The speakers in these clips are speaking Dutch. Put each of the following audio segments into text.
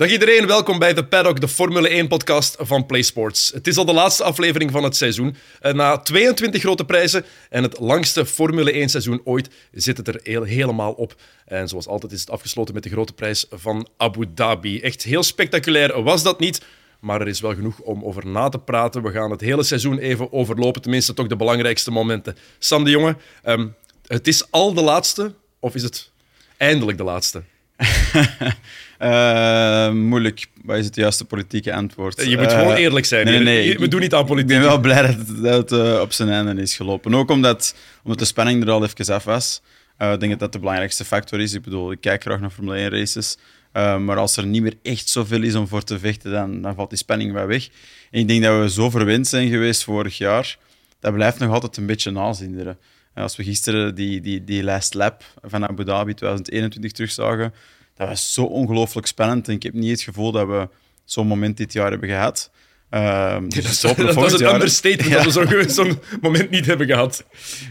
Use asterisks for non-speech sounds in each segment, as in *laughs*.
Dag iedereen, welkom bij de Paddock, de Formule 1-podcast van PlaySports. Het is al de laatste aflevering van het seizoen. Eh, Na 22 grote prijzen en het langste Formule 1-seizoen ooit zit het er heel, helemaal op. En zoals altijd is het afgesloten met de grote prijs van Abu Dhabi. Echt heel spectaculair was dat niet, maar er is wel genoeg om over na te praten. We gaan het hele seizoen even overlopen, tenminste toch de belangrijkste momenten. Sam de Jonge, ehm, het is al de laatste, of is het eindelijk de laatste? *laughs* Eh, moeilijk. Wat is het juiste politieke antwoord? Je moet Eh, gewoon eerlijk zijn. Nee, nee, ik- We doen niet aan Ik politiek. ben wel blij dat het, dat het eh, op zijn einde is gelopen. Ook omdat, omdat de spanning er al even af was. Eh, ik denk dat dat de belangrijkste factor is. Ik bedoel, ik kijk graag naar Formule 1 races. Eh, maar als er niet meer echt zoveel is om voor te vechten, dan, dan valt die spanning wel weg. En ik denk dat we zo verwend zijn geweest vorig jaar. Dat blijft nog altijd een beetje nazinderen. En als we gisteren die, die, die last lap van Abu Dhabi 2021 terugzagen, dat was zo ongelooflijk spannend. En ik heb niet het gevoel dat we zo'n moment dit jaar hebben gehad. Ehm, dus *laughs* Dat is, dat was jaar- understatement *laughs* Ja. dat we zo- zo'n moment niet hebben gehad.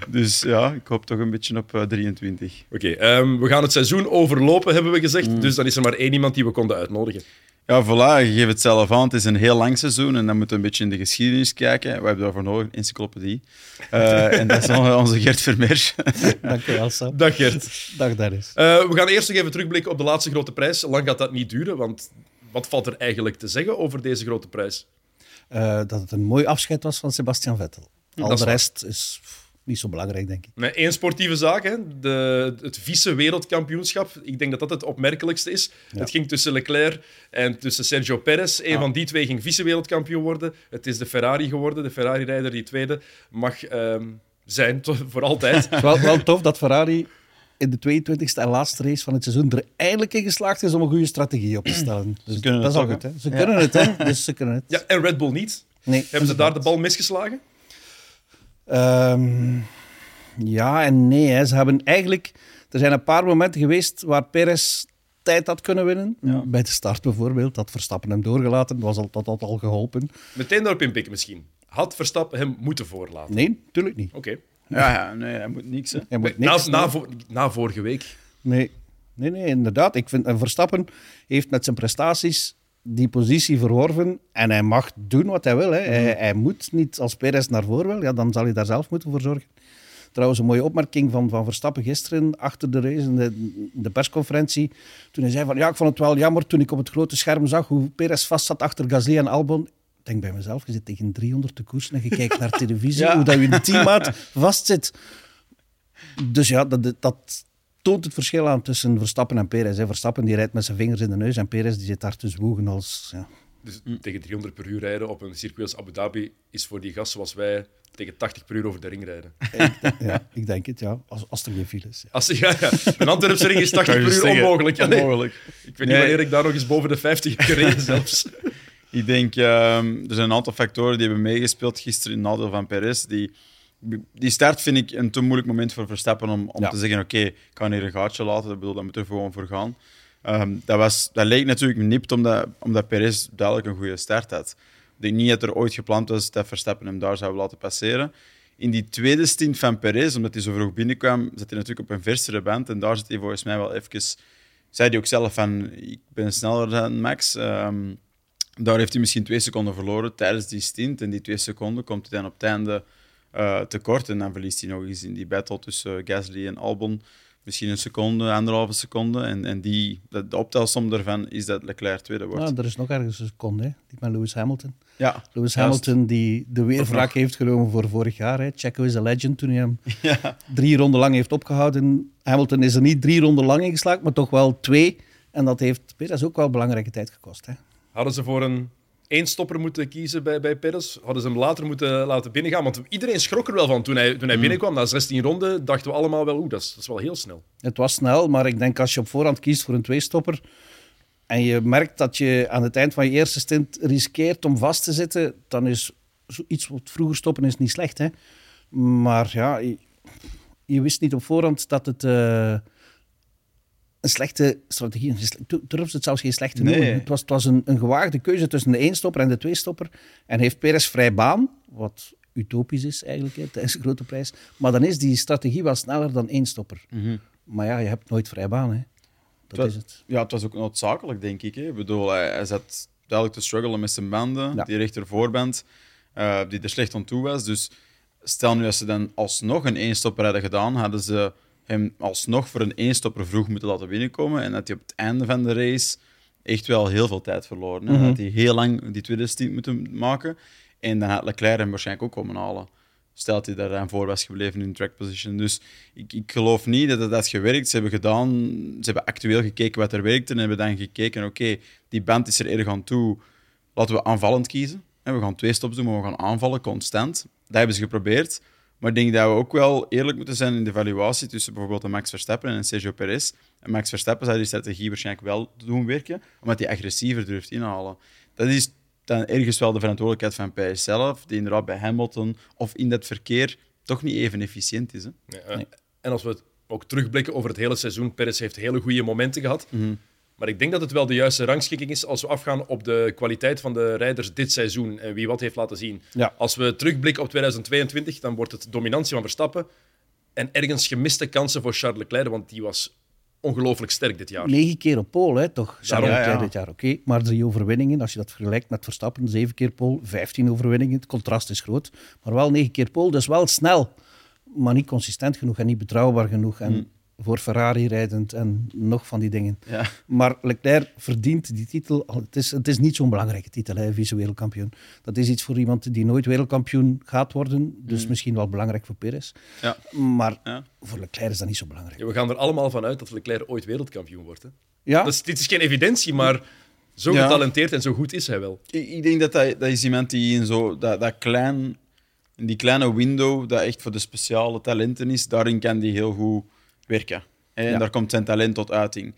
Dus ja, ik hoop toch een beetje op eh, 23. Oké, ehm, we gaan het seizoen overlopen, hebben we gezegd. Mm. Dus dan is er maar één iemand die we konden uitnodigen. Ja, voilà, je geeft het zelf aan. Het is een heel lang seizoen en dan moeten we een beetje in de geschiedenis kijken. We hebben daarvoor nodig, een encyclopedie. Eh, en dat is onze Gert Vermeer. *laughs* Dank je wel, Sam. Dag Gert. Dag Dennis. Eh, we gaan eerst nog even terugblikken op de laatste grote prijs. Lang gaat dat niet duren, want wat valt er eigenlijk te zeggen over deze grote prijs? Eh, dat het een mooi afscheid was van Sebastian Vettel. Al dat de waar. rest is niet zo belangrijk, denk ik. Met één sportieve zaak, hè? De, het vice-wereldkampioenschap. Ik denk dat dat het opmerkelijkste is. Ja. Het ging tussen Leclerc en tussen Sergio Perez. Een van die twee ging vice-wereldkampioen worden. Het is de Ferrari geworden. De Ferrari-rijder die tweede mag ehm, zijn *laughs* voor altijd. Het is wel, wel tof dat Ferrari in de 22e en laatste race van het seizoen er eindelijk in geslaagd is om een goede strategie op te stellen. *clears throat* Dus kunnen dat is al goed, hè? Ze kunnen het, hè? Dus ze kunnen het. Ja, en Red Bull niet. Nee, Hebben ze daar de bal misgeslagen? Ehm, ja en nee. Hè. Ze hebben eigenlijk... Er zijn een paar momenten geweest waar Perez tijd had kunnen winnen. Ja. Bij de start bijvoorbeeld, dat Verstappen hem doorgelaten. Dat was al, dat had al geholpen. Meteen daarop inpikken misschien. Had Verstappen hem moeten voorlaten? Nee, natuurlijk niet. Oké. Ja, ja, nee, hij moet niks. Hè. Hij moet Na, niks na, na vorige week. Nee. nee, nee, inderdaad. Ik vind, en Verstappen heeft met zijn prestaties die positie verworven en hij mag doen wat hij wil. Hè. Hij, hij moet niet als Perez naar voren wil, ja, dan zal hij daar zelf moeten voor zorgen. Trouwens, een mooie opmerking van, van Verstappen gisteren achter de race in de, de persconferentie. Toen hij zei van, ja, ik vond het wel jammer toen ik op het grote scherm zag hoe Perez vast zat achter Gasly en Albon. Ik denk bij mezelf, je zit tegen 300 te koersen en je kijkt naar *laughs* televisie, Ja. hoe dat je teammaat vastzit. Dus ja, dat, dat toont het verschil aan tussen Verstappen en Perez. Hè. Verstappen die rijdt met zijn vingers in de neus en Perez die zit daar te zwoegen als... Ja. Dus tegen 300 per uur rijden op een circuit als Abu Dhabi is voor die gast zoals wij tegen 80 per uur over de ring rijden. *laughs* ja, ik denk het, ja. Als, als er geen file is. Ja. Als, ja, ja. Een Antwerpse ring is 80 Kan je per uur zeggen. onmogelijk. Ja, nee. Onmogelijk. Ik weet niet Nee. wanneer ik daar nog eens boven de 50 heb gereden *laughs* zelfs. Ik denk, ehm, er zijn een aantal factoren die hebben meegespeeld gisteren in nadeel van Perez. Die, die start vind ik een te moeilijk moment voor Verstappen om, om Ja. te zeggen, oké, ik kan hier een gaatje laten. Ik bedoel, daar moeten we gewoon voor gaan. Ehm, dat, was, dat leek natuurlijk nipt omdat, omdat Perez duidelijk een goede start had. Ik denk niet dat er ooit gepland was dat Verstappen hem daar zou laten passeren. In die tweede stint van Perez, omdat hij zo vroeg binnenkwam, zat hij natuurlijk op een versere band. En daar zit hij volgens mij wel even... Zei hij ook zelf van, ik ben sneller dan Max. Ehm, daar heeft hij misschien twee seconden verloren tijdens die stint. En die twee seconden komt hij dan op het einde eh, tekort. En dan verliest hij nog eens in die battle tussen Gasly en Albon. Misschien een seconde, anderhalve seconde. En, en die, de, de optelsom daarvan is dat Leclerc tweede wordt. Nou, er is nog ergens een seconde, hè. die met Lewis Hamilton. ja, Lewis Juist. Hamilton die de weerwraak heeft genomen voor vorig jaar. Hè. Checo is een legend toen hij hem *laughs* ja. drie ronden lang heeft opgehouden. Hamilton is er niet drie ronden lang in geslaagd, maar toch wel twee. En dat heeft Perez ook wel belangrijke tijd gekost. Hè. Hadden ze voor een éénstopper moeten kiezen bij, bij Perez? Hadden ze hem later moeten laten binnengaan? Want iedereen schrok er wel van. Toen hij, toen hij binnenkwam, na 16 ronden, dachten we allemaal wel, oeh, dat is, dat is wel heel snel. Het was snel, maar ik denk als je op voorhand kiest voor een tweestopper en je merkt dat je aan het eind van je eerste stint riskeert om vast te zitten, dan is iets wat vroeger stoppen is niet slecht. Hè? Maar ja, je, je wist niet op voorhand dat het eh, een slechte strategie. Durf het zelfs geen slechte Nee. noemen. Het was, het was een, een gewaagde keuze tussen de éénstopper en de tweestopper. En heeft Perez vrij baan, wat utopisch is eigenlijk hè, tijdens de grote prijs. Maar dan is die strategie wel sneller dan éénstopper. Maar ja, je hebt nooit vrij baan. Hè. Dat Dat- is het. Ja, het was ook noodzakelijk, denk ik. Hè. Ik bedoel, hij, hij zat duidelijk te struggelen met zijn banden, Ja. die rechterboorband, eh die er slecht aan toe was. Dus stel nu dat ze dan alsnog een eenstopper hadden gedaan, hadden ze hem alsnog voor een eenstopper vroeg moeten laten binnenkomen. En dat hij op het einde van de race echt wel heel veel tijd verloren. hè. Mhm. Dat hij heel lang die tweede stint moeten maken. En dan had Leclerc hem waarschijnlijk ook komen halen. Stel dat hij daar aan voor was gebleven in track position. Dus ik, ik geloof niet dat het had gewerkt. Ze hebben gedaan, ze hebben actueel gekeken wat er werkte en hebben dan gekeken, oké, die band is er erg aan toe. Laten we aanvallend kiezen. En we gaan twee stops doen, maar we gaan aanvallen constant. Dat hebben ze geprobeerd. Maar ik denk dat we ook wel eerlijk moeten zijn in de evaluatie tussen bijvoorbeeld een Max Verstappen en een Sergio Perez. En Max Verstappen zou die strategie waarschijnlijk wel doen werken, omdat hij agressiever durft inhalen. Dat is dan ergens wel de verantwoordelijkheid van Perez zelf, die inderdaad bij Hamilton of in dat verkeer toch niet even efficiënt is. Hè? Ja, En als we ook terugblikken over het hele seizoen, Perez heeft hele goede momenten gehad. Maar ik denk dat het wel de juiste rangschikking is als we afgaan op de kwaliteit van de rijders dit seizoen en wie wat heeft laten zien. Ja. Als we terugblikken op 2022, dan wordt het dominantie van Verstappen en ergens gemiste kansen voor Charles Leclerc, want die was ongelooflijk sterk dit jaar. Negen keer op pole, hè, toch? Daarom. Charles Ja, dit jaar, oké. Maar drie overwinningen, als je dat vergelijkt met Verstappen, zeven keer pole, vijftien overwinningen. Het contrast is groot. Maar wel negen keer pole, dus wel snel. Maar niet consistent genoeg en niet betrouwbaar genoeg. En voor Ferrari rijdend en nog van die dingen. Ja. Maar Leclerc verdient die titel. al- Het is, het is niet zo'n belangrijke titel, hè, vice-wereldkampioen. Dat is iets voor iemand die nooit wereldkampioen gaat worden. Dus misschien wel belangrijk voor Perez. Ja. Maar Ja. voor Leclerc is dat niet zo belangrijk. Ja, we gaan er allemaal van uit dat Leclerc ooit wereldkampioen wordt. Hè. Ja, Dat is, dit is geen evidentie, maar zo Ja. getalenteerd en zo goed is hij wel. Ik, ik denk dat dat, dat is iemand die in zo, dat, dat klein, in die kleine window, dat echt voor de speciale talenten is, daarin kan die heel goed werken. En Ja. daar komt zijn talent tot uiting.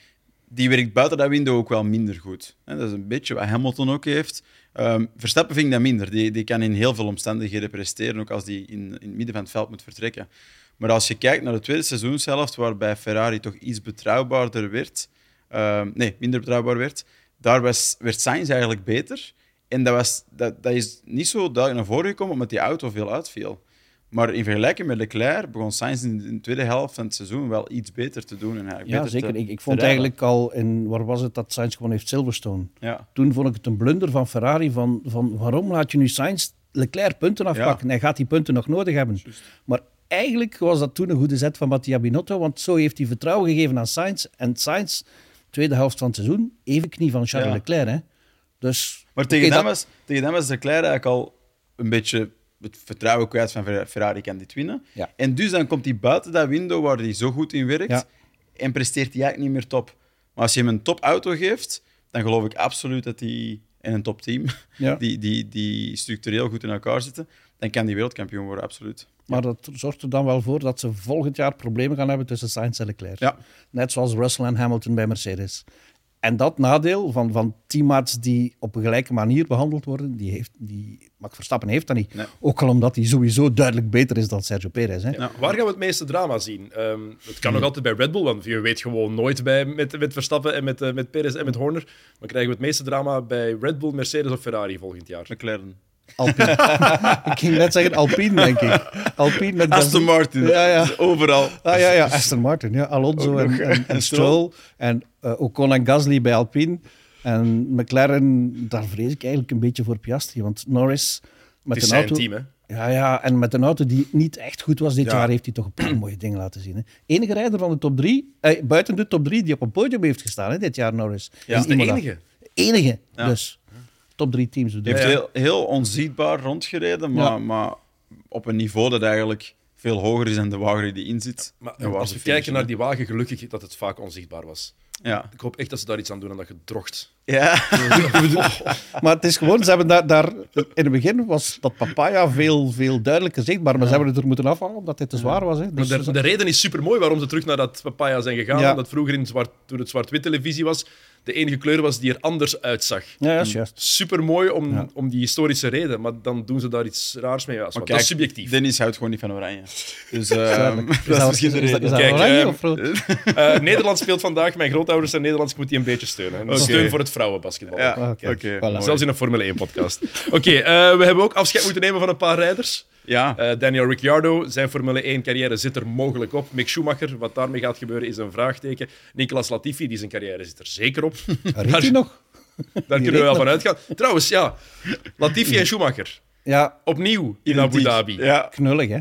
Die werkt buiten dat window ook wel minder goed. Dat is een beetje wat Hamilton ook heeft. Ehm, Verstappen vind ik dat minder. Die, die kan in heel veel omstandigheden presteren, ook als die in, in het midden van het veld moet vertrekken. Maar als je kijkt naar de tweede seizoenshelft, waarbij Ferrari toch iets betrouwbaarder werd, ehm, nee, minder betrouwbaar werd, daar was, werd Sainz eigenlijk beter. En dat, was, dat, dat is niet zo duidelijk naar voren gekomen, omdat die auto veel uitviel. Maar in vergelijking met Leclerc begon Sainz in de tweede helft van het seizoen wel iets beter te doen. En ja beter zeker. te- Ik, ik vond eigenlijk al in, waar was het dat Sainz gewoon heeft Silverstone. Ja, Toen vond ik het een blunder van Ferrari van, van waarom laat je nu Sainz Leclerc punten afpakken? Hij gaat die punten nog nodig hebben. Maar eigenlijk was dat toen een goede zet van Mattia Binotto, want zo heeft hij vertrouwen gegeven aan Sainz. En Sainz, tweede helft van het seizoen, even knie van Charles Ja. Leclerc. Hè? Dus, maar tegen, oké, hem dat- was, tegen hem was Leclerc eigenlijk al een beetje het vertrouwen kwijt van Fer- Ferrari kan dit winnen. Ja. En dus dan komt hij buiten dat window waar hij zo goed in werkt Ja. en presteert hij eigenlijk niet meer top. Maar als je hem een topauto geeft, dan geloof ik absoluut dat hij en een topteam *laughs* Ja. die, die, die structureel goed in elkaar zitten, dan kan die wereldkampioen worden, absoluut. Maar dat zorgt er dan wel voor dat ze volgend jaar problemen gaan hebben tussen Sainz en Leclerc. Ja. Net zoals Russell en Hamilton bij Mercedes. En dat nadeel van, van teammaats die op een gelijke manier behandeld worden, die heeft, die, Max Verstappen heeft dat niet. Nee. Ook al omdat hij sowieso duidelijk beter is dan Sergio Perez. Hè? Ja. Waar gaan we het meeste drama zien? Ehm, het kan nog altijd bij Red Bull, want je weet gewoon nooit bij, met, met Verstappen en met, eh, met Perez en met Horner. Maar krijgen we het meeste drama bij Red Bull, Mercedes of Ferrari volgend jaar? McLaren. Alpine. *laughs* ik ging net zeggen Alpine, denk ik. Alpine met Aston Martin. Ja, ja. Overal. Ah ja, ja, Aston Martin. Ja. Alonso en, en, *laughs* en Stroll. En eh, Ocon en Gasly bij Alpine. En McLaren, daar vrees ik eigenlijk een beetje voor Piastri. Want Norris met Het is een zijn auto... team, hè? Ja, ja, en met een auto die niet echt goed was dit Ja. jaar, heeft hij toch een paar mooie dingen laten zien. Hè. Enige rijder van de top drie, eh, buiten de top drie, die op een podium heeft gestaan hè, dit jaar, Norris. Ja. Is de enige. Enige, Ja. dus. Top drie teams. Hij heeft heel, heel onzichtbaar rondgereden, maar, Ja. maar op een niveau dat eigenlijk veel hoger is dan de wagen die erin zit. Maar als ze we kijken naar die wagen, gelukkig dat het vaak onzichtbaar was. Ja. Ik hoop echt dat ze daar iets aan doen en dat je drocht. Ja. *laughs* Maar het is gewoon, ze hebben daar, daar in het begin was dat papaya veel, veel duidelijker zichtbaar, maar ze hebben het er moeten afhalen omdat dit te zwaar was. Hè. Maar Dus, de, de reden is super mooi waarom ze terug naar dat papaya zijn gegaan. Ja. Omdat vroeger, in zwart, toen het zwart-wit televisie was, de enige kleur was die er anders uitzag. Ja, dat is juist. Super mooi om, Ja. om die historische reden, maar dan doen ze daar iets raars mee. Ja, dat is- Maar dat is subjectief. Dennis houdt gewoon niet van oranje. Dus *laughs* eh, *laughs* Duidelijk. dat is misschien de is dat- reden. is dat Kijk, oranje ehm, of *laughs* rood? Eh, Nederland speelt vandaag. Mijn grootouders zijn Nederlands. Ik moet die een beetje steunen. Steun voor het vrouwenbasketbal. Ja, Ah, oké. Zelfs in een Formule 1-podcast. Oké, eh, we hebben ook afscheid moeten nemen van een paar rijders. Ja, Eh, Daniel Ricciardo, zijn Formule 1-carrière zit er mogelijk op. Mick Schumacher, wat daarmee gaat gebeuren, is een vraagteken. Nicolas Latifi, die zijn carrière zit er zeker op. Hij nog? *laughs* Daar kunnen we wel van uitgaan. Trouwens, ja, Latifi en Schumacher, Ja, opnieuw in Abu. Dhabi. Ja, knullig, hè?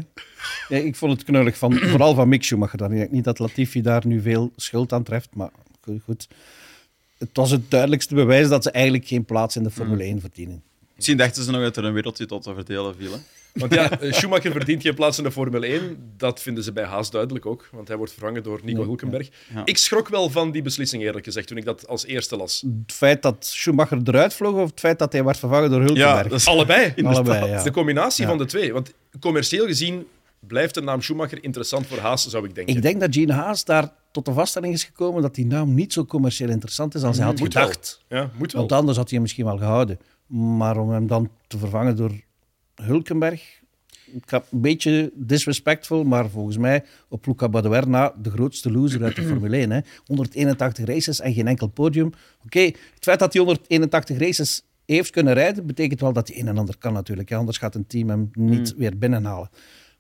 Ja, ik vond het knullig, van, *clears throat* vooral van Mick Schumacher. Dan. Ik denk niet dat Latifi daar nu veel schuld aan treft, maar goed. goed. Het was het duidelijkste bewijs dat ze eigenlijk geen plaats in de Formule 1 verdienen. misschien dachten ze nog dat er een wereldtitel te verdelen viel. hè. Want ja, eh, Schumacher verdient geen plaats in de Formule 1. Dat vinden ze bij Haas duidelijk ook, want hij wordt vervangen door Nico Hulkenberg. ja. Ik schrok wel van die beslissing, eerlijk gezegd, toen ik dat als eerste las. Het feit dat Schumacher eruit vloog of het feit dat hij werd vervangen door Hulkenberg? dat is- Allebei. *laughs* Allebei, Het ja. is de combinatie Ja. van de twee. Want commercieel gezien blijft de naam Schumacher interessant voor Haas, zou ik denken. Ik denk dat Gene Haas daar tot de vaststelling is gekomen dat die naam niet zo commercieel interessant is als hij had moet wel. gedacht. Ja, moet wel. Want anders had hij hem misschien wel gehouden. Maar om hem dan te vervangen door Hulkenberg... Ik een beetje disrespectful, maar volgens mij op Luca Badoer na de grootste loser uit de *clears throat* Formule 1. Hè. 181 races en geen enkel podium. Oké, het feit dat hij 181 races heeft kunnen rijden, betekent wel dat hij een en ander kan natuurlijk. Hè. Anders gaat een team hem niet weer binnenhalen.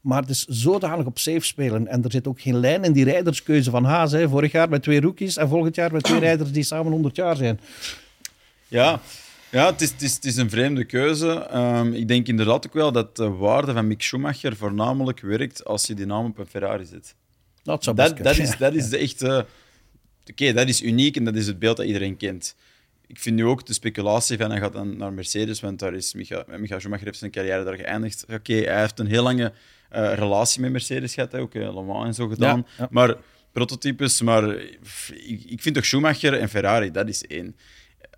Maar het is zodanig op safe spelen. En er zit ook geen lijn in die rijderskeuze van Haas. Hè. Vorig jaar met twee rookies en volgend jaar met twee *clears throat* rijders die samen 100 jaar zijn. Ja, ja het, is, het, is, het is een vreemde keuze. Ehm, ik denk inderdaad ook wel dat de waarde van Mick Schumacher voornamelijk werkt als je die naam op een Ferrari zet. Dat zou best Dat, is, dat is *laughs* de echte... Oké, dat is uniek en dat is het beeld dat iedereen kent. Ik vind nu ook de speculatie van hij gaat dan naar Mercedes, want daar is Micha, Micha Schumacher heeft zijn carrière daar geëindigd. Oké, hij heeft een heel lange eh, relatie met Mercedes gehad, ook eh, Le Mans en zo gedaan. Ja, ja. Maar prototypes, maar ik, ik vind toch Schumacher en Ferrari, dat is één.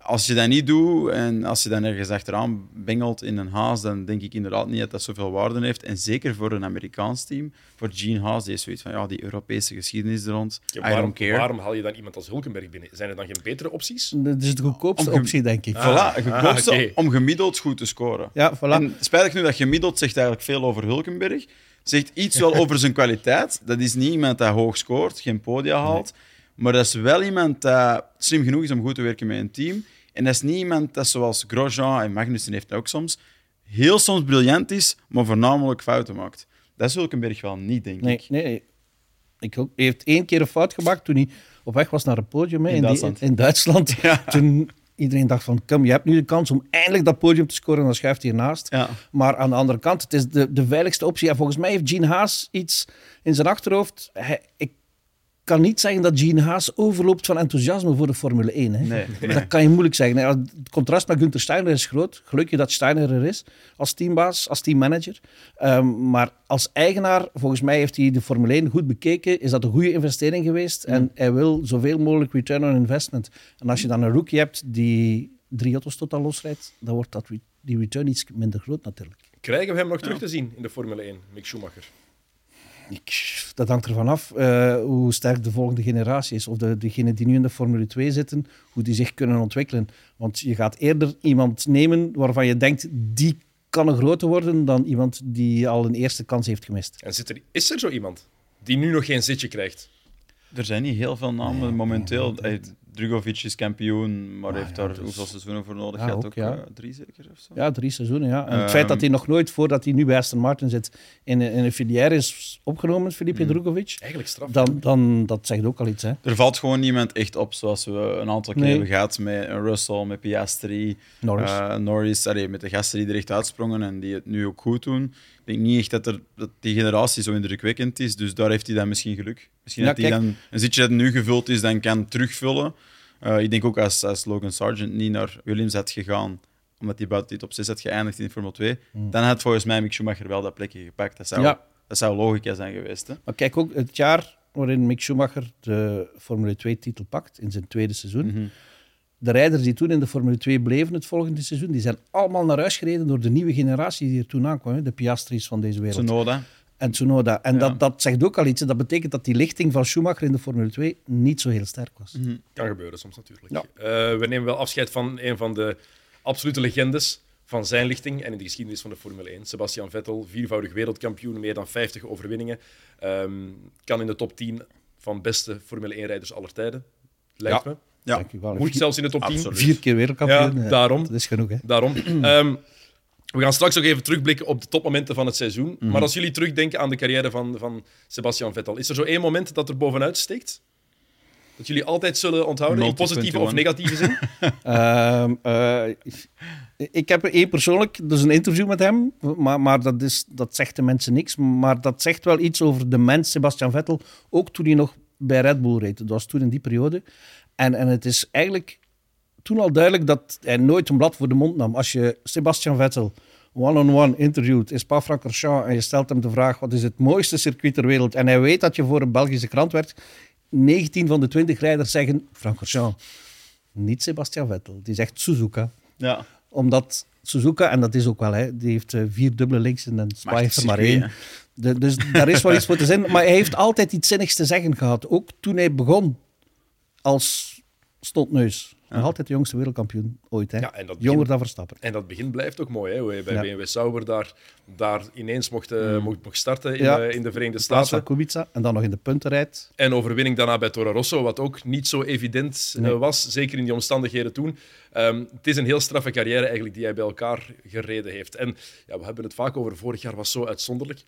Als je dat niet doet en als je dan ergens achteraan bengelt in een Haas, dan denk ik inderdaad niet dat dat zoveel waarde heeft. En zeker voor een Amerikaans team, voor Gene Haas, die is zoiets van ja, die Europese geschiedenis er rond. Ja, I waarom, don't care. waarom haal je dan iemand als Hulkenberg binnen? Zijn er dan geen betere opties? Dat is de goedkoopste Om optie, denk ik. Voilà, Ah, goedkoopste om gemiddeld goed te scoren. Ja, voilà. En spijtig nu dat gemiddeld zegt eigenlijk veel over Hulkenberg. Zegt iets wel *laughs* over zijn kwaliteit. Dat is niet iemand dat hoog scoort, geen podia haalt. Maar dat is wel iemand dat slim genoeg is om goed te werken met een team. En dat is niet iemand dat zoals Grosjean en Magnussen heeft ook soms, heel soms briljant is, maar voornamelijk fouten maakt. Dat is Hulkenberg wel niet, denk Nee, ik. nee, nee. Ik ook. Hij heeft één keer een fout gemaakt toen hij op weg was naar het podium hè, In in, die- Duitsland. in Duitsland. *laughs* Ja. Toen iedereen dacht van, kom, je hebt nu de kans om eindelijk dat podium te scoren, dan schuift hij ernaast. Ja. Maar aan de andere kant, het is de, de veiligste optie. En volgens mij heeft Gene Haas iets in zijn achterhoofd. Hij, ik kan niet zeggen dat Gene Haas overloopt van enthousiasme voor de Formule 1. Hè. Nee, *laughs* Dat kan je moeilijk zeggen. hè. Het contrast met Günther Steiner is groot. Gelukkig dat Steiner er is als teambaas, als teammanager. Ehm, maar als eigenaar, volgens mij heeft hij de Formule 1 goed bekeken. Is dat een goede investering geweest? En hij wil zoveel mogelijk return on investment. En als je dan een rookie hebt die drie auto's totaal losrijdt, dan wordt dat, re- die return iets minder groot natuurlijk. Krijgen we hem nog terug te zien in de Formule 1, Mick Schumacher? Ik, dat hangt ervan af eh, hoe sterk de volgende generatie is. Of de, degenen die nu in de Formule 2 zitten, hoe die zich kunnen ontwikkelen. Want je gaat eerder iemand nemen waarvan je denkt, die kan een grote worden, dan iemand die al een eerste kans heeft gemist. En zit er, is er zo iemand die nu nog geen zitje krijgt? Er zijn niet heel veel namen momenteel. Drugovic is kampioen, maar Ah, heeft ja, daar dus- hoeveel seizoenen voor nodig Ja, gehad? ook, Ook, ja. eh, drie zeker of zo? Ja, drie seizoenen, ja. En het Ehm, feit dat hij nog nooit, voordat hij nu bij Aston Martin zit, in, een- in een filière is opgenomen, Felipe Drugovic, Eigenlijk straf. dan, dan dat zegt ook al iets. Hè. Er valt gewoon niemand echt op, zoals we een aantal keer Nee. hebben gehad met Russell, met Piastri, Norris. eh, Norris allee, met de gasten die er echt uitsprongen en die het nu ook goed doen. Ik denk niet echt dat, er, dat die generatie zo indrukwekkend is, dus daar heeft hij dan misschien geluk. Misschien Ja, dat hij dan een zitje dat nu gevuld is, dan kan terugvullen. Eh, ik denk ook als, als Logan Sargent niet naar Williams had gegaan, omdat hij buiten die top 6 had geëindigd in Formule 2, dan had volgens mij Mick Schumacher wel dat plekje gepakt. Dat zou, Hmm. Ja. dat zou logica zijn geweest. Hè? Maar kijk ook, het jaar waarin Mick Schumacher de Formule 2-titel pakt, in zijn tweede seizoen. Mhm. De rijders die toen in de Formule 2 bleven het volgende seizoen, die zijn allemaal naar huis gereden door de nieuwe generatie die er toen aankwam. hè, De Piastris van deze wereld. Tsunoda. En Tsunoda. En Ja. dat, dat zegt ook al iets. Dat betekent dat die lichting van Schumacher in de Formule 2 niet zo heel sterk was. Kan gebeuren soms natuurlijk. Ja. Eh, we nemen wel afscheid van een van de absolute legendes van zijn lichting en in de geschiedenis van de Formule 1. Sebastian Vettel, viervoudig wereldkampioen, meer dan 50 overwinningen. Ehm, kan in de top 10 van beste Formule 1-rijders aller tijden. Lijkt Ja. me. Ja. Moet Vier, zelfs in de top 10. Absoluut. vier keer wereldkampioen. Ja, daarom. Dat is genoeg, hè? Daarom. *clears throat* Ehm, we gaan straks ook even terugblikken op de topmomenten van het seizoen. Mhm. Maar als jullie terugdenken aan de carrière van, van Sebastian Vettel, is er zo één moment dat er bovenuit steekt? Dat jullie altijd zullen onthouden, in positieve of 21. negatieve zin? *laughs* Ehm, eh, ik heb één persoonlijk, dus een interview met hem, maar, maar dat, is, dat zegt de mensen niks. Maar dat zegt wel iets over de mens Sebastian Vettel, ook toen hij nog bij Red Bull reed. Dat was toen in die periode. En, en het is eigenlijk toen al duidelijk dat hij nooit een blad voor de mond nam. Als je Sebastian Vettel one-on-one interviewt in Spa-Francorchamps en je stelt hem de vraag wat is het mooiste circuit ter wereld en hij weet dat je voor een Belgische krant werkt, 19 van de 20 rijders zeggen Francorchamps. Niet Sebastian Vettel. Die zegt Suzuka. Ja. Omdat Suzuka, en dat is ook wel, hè, die heeft eh, vier dubbele linksen en Spa heeft er maar één. De- dus daar is wel iets voor te zijn. Maar hij heeft altijd iets zinnigs te zeggen gehad. Ook toen hij begon als stotneus. Nog altijd de jongste wereldkampioen ooit. Hè? Ja, en dat Jonger begin- dan Verstappen. En dat begin blijft ook mooi, hè? hoe bij Ja. BMW Sauber daar, daar ineens mocht, eh, mocht, mocht starten in, de, in de Verenigde Staten. Kubica. En dan nog in de puntenrijd. En overwinning daarna bij Toro Rosso, wat ook niet zo evident eh, was, zeker in die omstandigheden toen. Ehm, het is een heel straffe carrière eigenlijk die hij bij elkaar gereden heeft. En ja, we hebben het vaak over, vorig jaar was zo uitzonderlijk.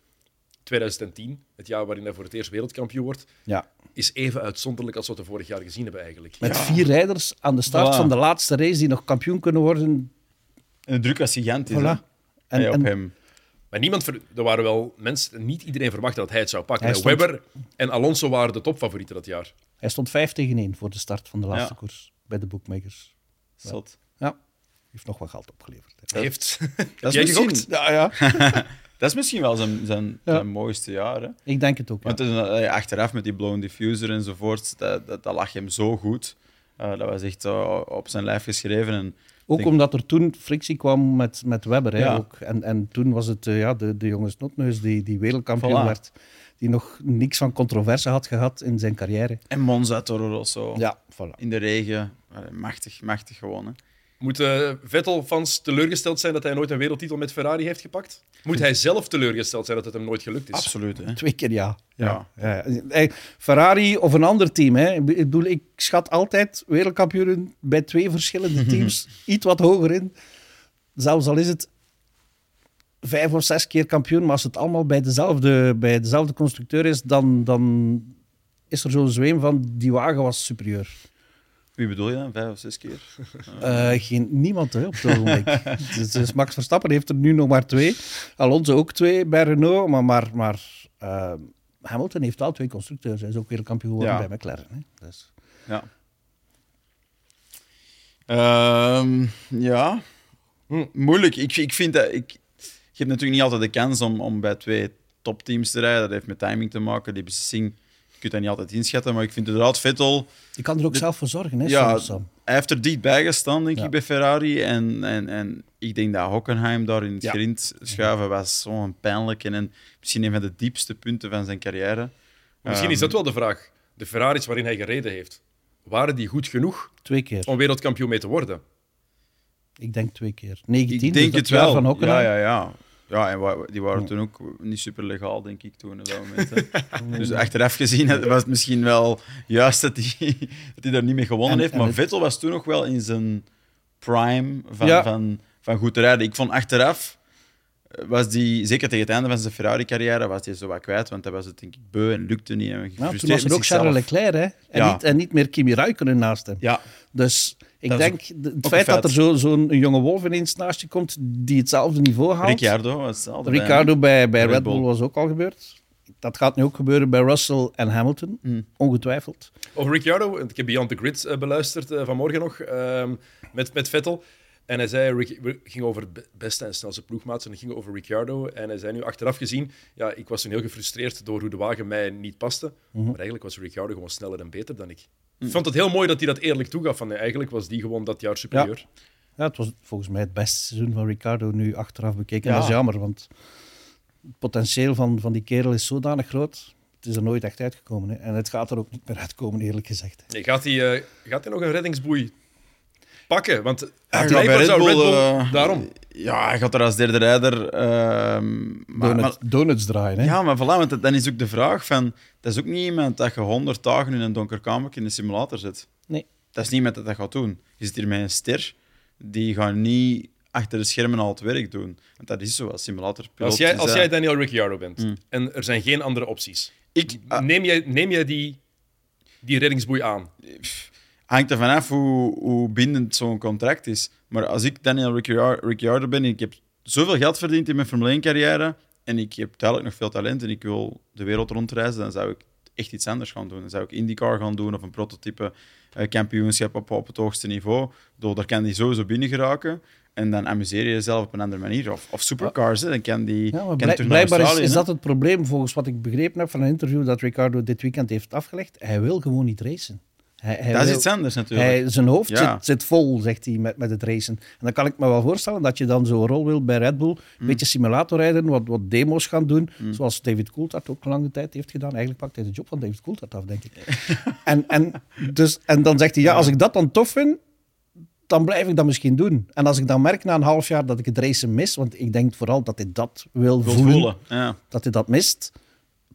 2010, het jaar waarin hij voor het eerst wereldkampioen wordt, Ja. is even uitzonderlijk als wat we vorig jaar gezien hebben eigenlijk. Met vier rijders aan de start Voilà. van de laatste race die nog kampioen kunnen worden. En de druk was gigantisch. Voilà. En, Hey, op en hem. Maar niemand, ver- er waren wel mensen, niet iedereen verwachtte dat hij het zou pakken. Stond- Webber en Alonso waren de topfavorieten dat jaar. hij stond 5 tegen 1 voor de start van de laatste Ja. koers bij de bookmakers. Zot. Ja, heeft nog wat geld opgeleverd. hè. Heeft... Dat *laughs* jij is, misschien, gegokt? Ja, ja. *laughs* dat is misschien wel zijn, zijn, Ja. zijn mooiste jaar. Hè? Ik denk het ook. Ja. Want eh, achteraf met die blown diffuser enzovoort, dat, dat, dat lag hem zo goed. Eh, dat was echt op zijn lijf geschreven. En Ook denk- omdat er toen frictie kwam met, met Webber. Hè, ook. En, en toen was het eh, ja, de, de jonge snotneus die, die wereldkampioen Voilà. werd. Die nog niks van controverse had gehad in zijn carrière. En Monza, Toro Rosso, Ja, voilà. in de regen. Machtig, machtig gewonnen. Moeten Vettel-fans teleurgesteld zijn dat hij nooit een wereldtitel met Ferrari heeft gepakt? Moet hij zelf teleurgesteld zijn dat het hem nooit gelukt is? Absoluut. Hè? Twee keer ja. Ja. Ja, eh, Ferrari of een ander team. Hè. Ik bedoel, ik schat altijd wereldkampioenen bij twee verschillende *laughs* teams iets wat hoger in. Zelfs al is het vijf of zes keer kampioen, maar als het allemaal bij dezelfde, bij dezelfde constructeur is, dan, dan is er zo'n zweem van die wagen was superieur. Wie bedoel je dan? Vijf of zes keer? *laughs* Eh, geen, niemand hè, op het ogenblik. *laughs* dus, dus Max Verstappen heeft er nu nog maar twee. Alonso ook twee bij Renault. Maar, maar, maar eh, Hamilton heeft wel twee constructeurs. Hij is ook weer kampioen geworden Ja. bij McLaren. Hè. Dus, Ja. Ehm, ja. Hm. Moeilijk. Ik, ik vind dat... Ik, je hebt natuurlijk niet altijd de kans om, om bij twee topteams te rijden. Dat heeft met timing te maken. Die beslissing, je kunt dat niet altijd inschatten. Maar ik vind inderdaad Vettel... je kan er ook zelf voor zorgen, hè, Ja, Sam. hij heeft er dichtbij gestaan, denk Ja. ik, bij Ferrari. En, en, en ik denk dat Hockenheim daar in het Ja. grind schuiven was zo'n pijnlijk en, en misschien een van de diepste punten van zijn carrière. Misschien is Ehm, dat wel de vraag. De Ferraris waarin hij gereden heeft, waren die goed genoeg Twee keer. om wereldkampioen mee te worden? Ik denk twee keer. 19, Ik dus denk dat het jaar wel. Van Hockenheim. ja, ja. Ja, en wa- die waren Ja. toen ook niet super legaal, denk ik, toen op dat moment. hè. *laughs* dus achteraf gezien was het misschien wel juist dat hij, *laughs* dat hij daar niet mee gewonnen En- heeft. en Maar het- Vettel was toen nog wel in zijn prime van, Ja. van, van goed rijden. Ik vond achteraf, eh, was die, zeker tegen het einde van zijn Ferrari-carrière, was hij zo wat kwijt, want hij was het denk ik beu en lukte niet. En Nou, toen was er ook Charles. Leclerc. Hè? En, Ja. niet, en niet meer Kimi Räikkönen naast hem. Ja, Dus ik Dat denk, de- het feit dat er zo- zo'n jonge wolf ineens naast je komt die hetzelfde niveau haalt. Ricciardo was hetzelfde. bij bij, bij Red Red Bull Bull. was ook al gebeurd. Dat gaat nu ook gebeuren bij Russell en Hamilton, Mm. ongetwijfeld. Over Ricciardo, ik heb Beyond the Grid eh, beluisterd eh, vanmorgen nog ehm, met, met Vettel. En hij zei, Ric- we gingen over be- beste en snelste ploegmaats en het ging over Ricciardo. En hij zei nu achteraf gezien, ja, ik was toen heel gefrustreerd door hoe de wagen mij niet paste. Mhm. Maar eigenlijk was Ricciardo gewoon sneller en beter dan ik. Ik vond het heel mooi dat hij dat eerlijk toegaf. Van, eigenlijk was die gewoon dat jaar superieur. Ja, het was volgens mij het beste seizoen van Ricardo nu achteraf bekeken. Ja. Dat is jammer, want Het potentieel van, van die kerel is zodanig groot. Het is er nooit echt uitgekomen. Hè. En het gaat er ook niet meer uitkomen, eerlijk gezegd. Nee, gaat hij eh, gaat hij nog een reddingsboei pakken? Want Hij gaat bij Red zou Bull, Red Bull eh, daarom. Ja, hij gaat er als derde rijder. ehm, maar, Donut- maar- donuts draaien. Hè. ja, maar voilà, want dan is ook de vraag van... Dat is ook niet iemand dat je honderd dagen in een donker kamer in een simulator zit. Nee. Dat is niet iemand dat dat gaat doen. Je zit hier met een ster. Die gaat niet achter de schermen al het werk doen. Want dat is zo als simulator. Als jij, als jij Daniel Ricciardo bent en er zijn geen andere opties, Ik, ah, neem jij, neem jij die, die reddingsboei aan? Hangt er vanaf hoe, hoe bindend zo'n contract is. Maar als ik Daniel Ricciar- Ricciardo ben en ik heb zoveel geld verdiend in mijn Formule 1-carrière en ik heb duidelijk nog veel talent en ik wil de wereld rondreizen, dan zou ik echt iets anders gaan doen. Dan zou ik IndyCar gaan doen of een prototype eh, kampioenschap op, op het hoogste niveau. Door, daar kan die sowieso binnen geraken. En dan amuseer je jezelf op een andere manier. Of, of supercars, hè. dan kan die... Ja, kan blijkbaar is, is dat het probleem, volgens wat ik begrepen heb van een interview dat Ricardo dit weekend heeft afgelegd. Hij wil gewoon niet racen. Hij, hij Dat is iets anders natuurlijk. Hij, zijn hoofd Ja. zit, zit vol, zegt hij, met, met het racen. En dan kan ik me wel voorstellen dat je dan zo'n rol wil bij Red Bull. Een Mm. beetje simulator rijden, wat, wat demo's gaan doen. Zoals David Coulthard ook lange tijd heeft gedaan. Eigenlijk pakt hij de job van David Coulthard af, denk ik. *laughs* en, en, dus, en dan zegt hij, ja, als ik dat dan tof vind, dan blijf ik dat misschien doen. En als ik dan merk na een half jaar dat ik het racen mis, want ik denk vooral dat hij dat wil Wil voelen, voelen. Ja. dat hij dat mist,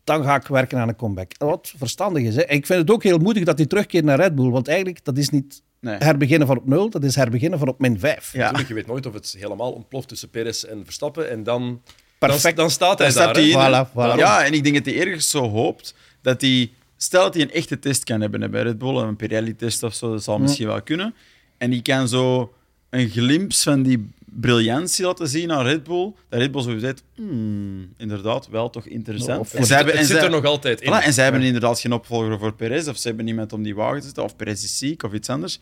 dan ga ik werken aan een comeback. Wat verstandig is. Hè? En ik vind het ook heel moedig dat hij terugkeert naar Red Bull, want eigenlijk dat is niet Nee. herbeginnen van op nul, dat is herbeginnen van op min 5. Ja. Natuurlijk, je weet nooit of het helemaal ontploft tussen Perez en Verstappen. En dan, Perfect. dan, dan staat hij Dan staat daar. hij hè. in. Voilà, voilà. Ja, en ik denk dat hij ergens zo hoopt dat hij... Stel dat hij een echte test kan hebben hè, bij Red Bull, een Pirelli-test of zo, dat zal misschien wel kunnen. En die kan zo een glimp van die briljantie laten zien aan Red Bull. Dat Red Bull zo zegt, hmm, inderdaad, wel toch interessant. Of- en zij hebben, het en zit zij- er nog altijd in. Voilà, en zij hebben inderdaad geen opvolger voor Perez, of ze hebben niemand om die wagen te zetten, of Perez is ziek, of iets anders.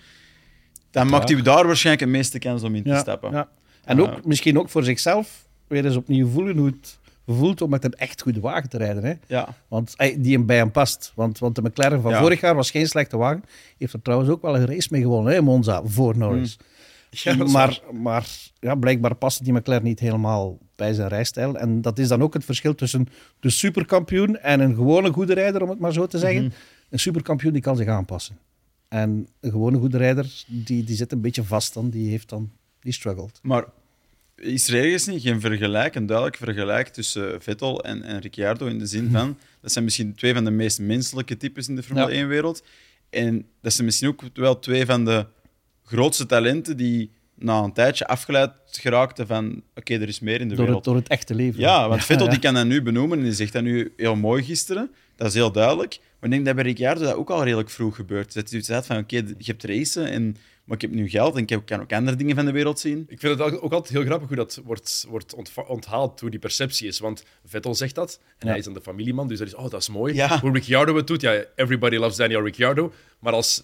Dan maakt hij daar waarschijnlijk de meeste kans om in te Ja, stappen. ja. En ook, misschien ook voor zichzelf weer eens opnieuw voelen hoe het voelt om met een echt goede wagen te rijden. Hè? Ja. Want die hem bij hem past. Want, want de McLaren van Ja. vorig jaar was geen slechte wagen. Heeft er trouwens ook wel een race mee gewonnen, hè, Monza, voor Norris. Ja, maar maar ja, blijkbaar past die McLaren niet helemaal bij zijn rijstijl. En dat is dan ook het verschil tussen de superkampioen en een gewone goede rijder, om het maar zo te zeggen. Een superkampioen die kan zich aanpassen. En een gewone goede rijder, die, die zit een beetje vast dan. Die heeft dan, die struggelt. Maar is er ergens niet geen vergelijk, een duidelijk vergelijk tussen Vettel en, en Ricciardo in de zin van dat zijn misschien twee van de meest menselijke types in de Formule Ja. 1-wereld. En dat zijn misschien ook wel twee van de grootste talenten die na een tijdje afgeleid geraakten van oké, er is meer in de Door het, wereld. door het echte leven. Ja, want Vettel ja. die kan dat nu benoemen en die zegt dat nu heel mooi gisteren. Dat is heel duidelijk. Maar ik denk dat bij Ricciardo dat ook al redelijk vroeg gebeurt. Dat hij zegt van oké, je hebt racen, en, maar ik heb nu geld en ik heb- kan ook andere dingen van de wereld zien. Ik vind het ook altijd heel grappig hoe dat wordt, wordt onthaald, hoe die perceptie is. Want Vettel zegt dat, en Ja. hij is dan de familieman, dus dat is, oh, dat is mooi. Ja. Hoe Ricciardo het doet, ja, everybody loves Daniel Ricciardo. Maar als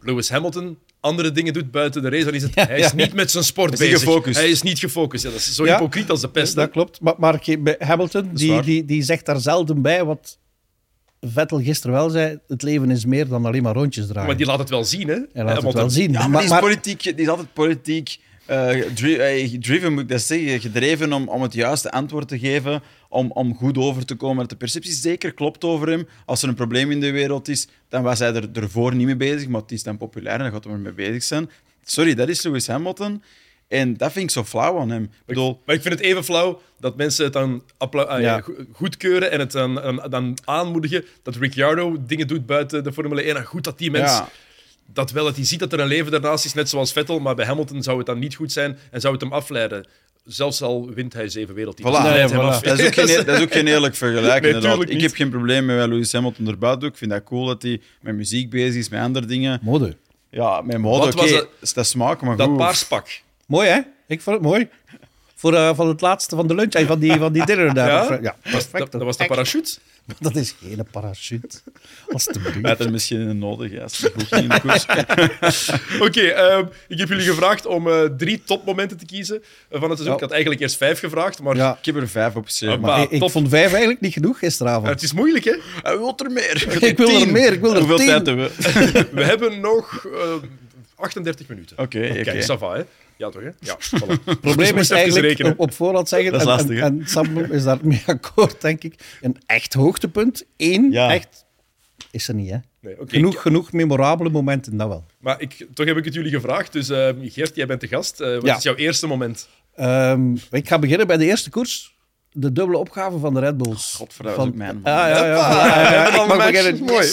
Lewis Hamilton andere dingen doet buiten de race, dan is het, *laughs* hij is ja. niet met zijn sport Hij bezig. gefocust. Hij is niet gefocust. Ja, dat is zo Ja. hypocriet als de pest. dat klopt. Maar, maar Hamilton, die, die, die zegt daar zelden bij wat Vettel gisteren wel zei. Het leven is meer dan alleen maar rondjes draaien. Maar die laat het wel zien, hè? Hij laat het wel zien. Ja, maar, maar, die, is politiek, die is altijd politiek dri- eh, driven, moet ik dat zeggen. Gedreven om, om het juiste antwoord te geven, om, om goed over te komen. Dat de perceptie zeker klopt over hem. Als er een probleem in de wereld is, dan was hij er ervoor niet mee bezig, maar het is dan populair en dan gaat hij er mee bezig zijn. Sorry, dat is Lewis Hamilton. En dat vind ik zo flauw aan hem. Ik bedoel, Maar ik vind het even flauw dat mensen het dan ah, ja, go- goedkeuren en het dan, dan- dan aanmoedigen dat Ricciardo dingen doet buiten de Formule 1. En goed dat die mens ja, dat wel, dat hij ziet dat er een leven daarnaast is, net zoals Vettel. Maar bij Hamilton zou het dan niet goed zijn en zou het hem afleiden. Zelfs al wint hij zeven wereldtitels. Voilà. Nee, voilà. *laughs* dat is, ook geen, dat is ook geen eerlijk vergelijk. Nee, inderdaad. tuurlijk Ik heb geen probleem met wat Lewis Hamilton erbij doet. Ik vind dat cool dat hij met muziek bezig is, met andere dingen. Mode. Ja, met mode, Wat oké, was dat- is dat smaak, maar Dat goed. paarspak. Mooi, hè? Ik vond het mooi. Voor, eh, van het laatste van de lunch, en van die, van die dinner daar. Ja? ja Was, perfect. dat, dat was de parachute. *laughs* Dat is geen parachute. Alsjeblieft. Hij had er misschien een nodig, ja. *laughs* Oké, ehm, ik heb jullie gevraagd om eh, drie topmomenten te kiezen eh, van het seizoen. Ja. Ik had eigenlijk eerst vijf gevraagd, maar Ja, Ik heb er vijf op. Ah, maar maar ik, ik top. vond vijf eigenlijk niet genoeg gisteravond. het is moeilijk, hè? hij wil er meer. Ik wil er meer, ik wil er Hoeveel tien. tijd hebben we? *laughs* We hebben nog eh, 38 minuten. Oké, Oké, oké. ça va, hè? Ja, toch? Hè? Ja, voilà. Het *laughs* probleem Dus is moest even eigenlijk op, op voorhand zeggen, Dat is en, lastig, en, en Sam is daar mee *laughs* akkoord, denk ik. Een echt hoogtepunt, één, Ja. echt, is er niet. Hè? Nee. Genoeg, genoeg memorabele momenten, dat wel. Maar ik, toch heb ik het jullie gevraagd. Dus Gert, jij bent de gast. Eh, wat Ja. is jouw eerste moment? Ehm, ik ga beginnen bij de eerste koers. De dubbele opgave van de Red Bulls. Godverdomme, mijn Ah, ja, ja, ja, ja, ja, beginnen. Mooi.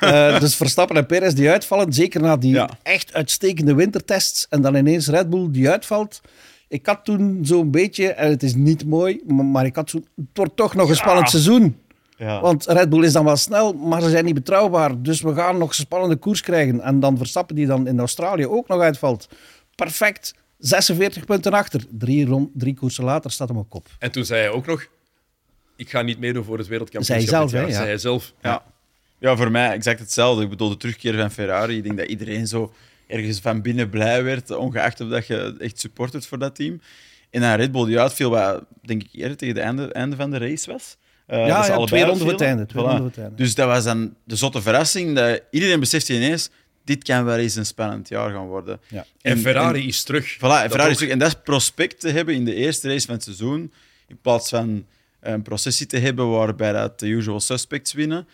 Eh, dus Verstappen en Perez die uitvallen, zeker na die Ja. echt uitstekende wintertests en dan ineens Red Bull die uitvalt. Ik had toen zo'n beetje, en het is niet mooi, maar, maar ik had zo, het wordt toch nog een spannend seizoen. Ja. Want Red Bull is dan wel snel, maar ze zijn niet betrouwbaar. Dus we gaan nog een spannende koers krijgen. En dan Verstappen die dan in Australië ook nog uitvalt. Perfect. 46 punten achter. Drie, rond, drie koersen later staat hem op kop. En toen zei hij ook nog: Ik ga niet meedoen voor het wereldkampioenschap. Zei hij zelf, hè, ja. Zei hij zelf. Ja. ja, voor mij exact hetzelfde. Ik bedoel, de terugkeer van Ferrari. Ik denk dat iedereen zo ergens van binnen blij werd, ongeacht of dat je echt supportert voor dat team. En dan Red Bull die uitviel, wat denk ik eerder tegen het einde, einde van de race was. Eh, ja, ja twee ronden voor het uitvielen. einde. Twee Voilà. ronden voor het einde. Dus dat was dan de zotte verrassing. Dat iedereen besefte ineens, dit kan wel eens een spannend jaar gaan worden. Ja. En Ferrari is terug. Voilà, en Dat Ferrari is terug. En dat is prospect te hebben in de eerste race van het seizoen, in plaats van een processie te hebben waarbij dat de usual suspects winnen.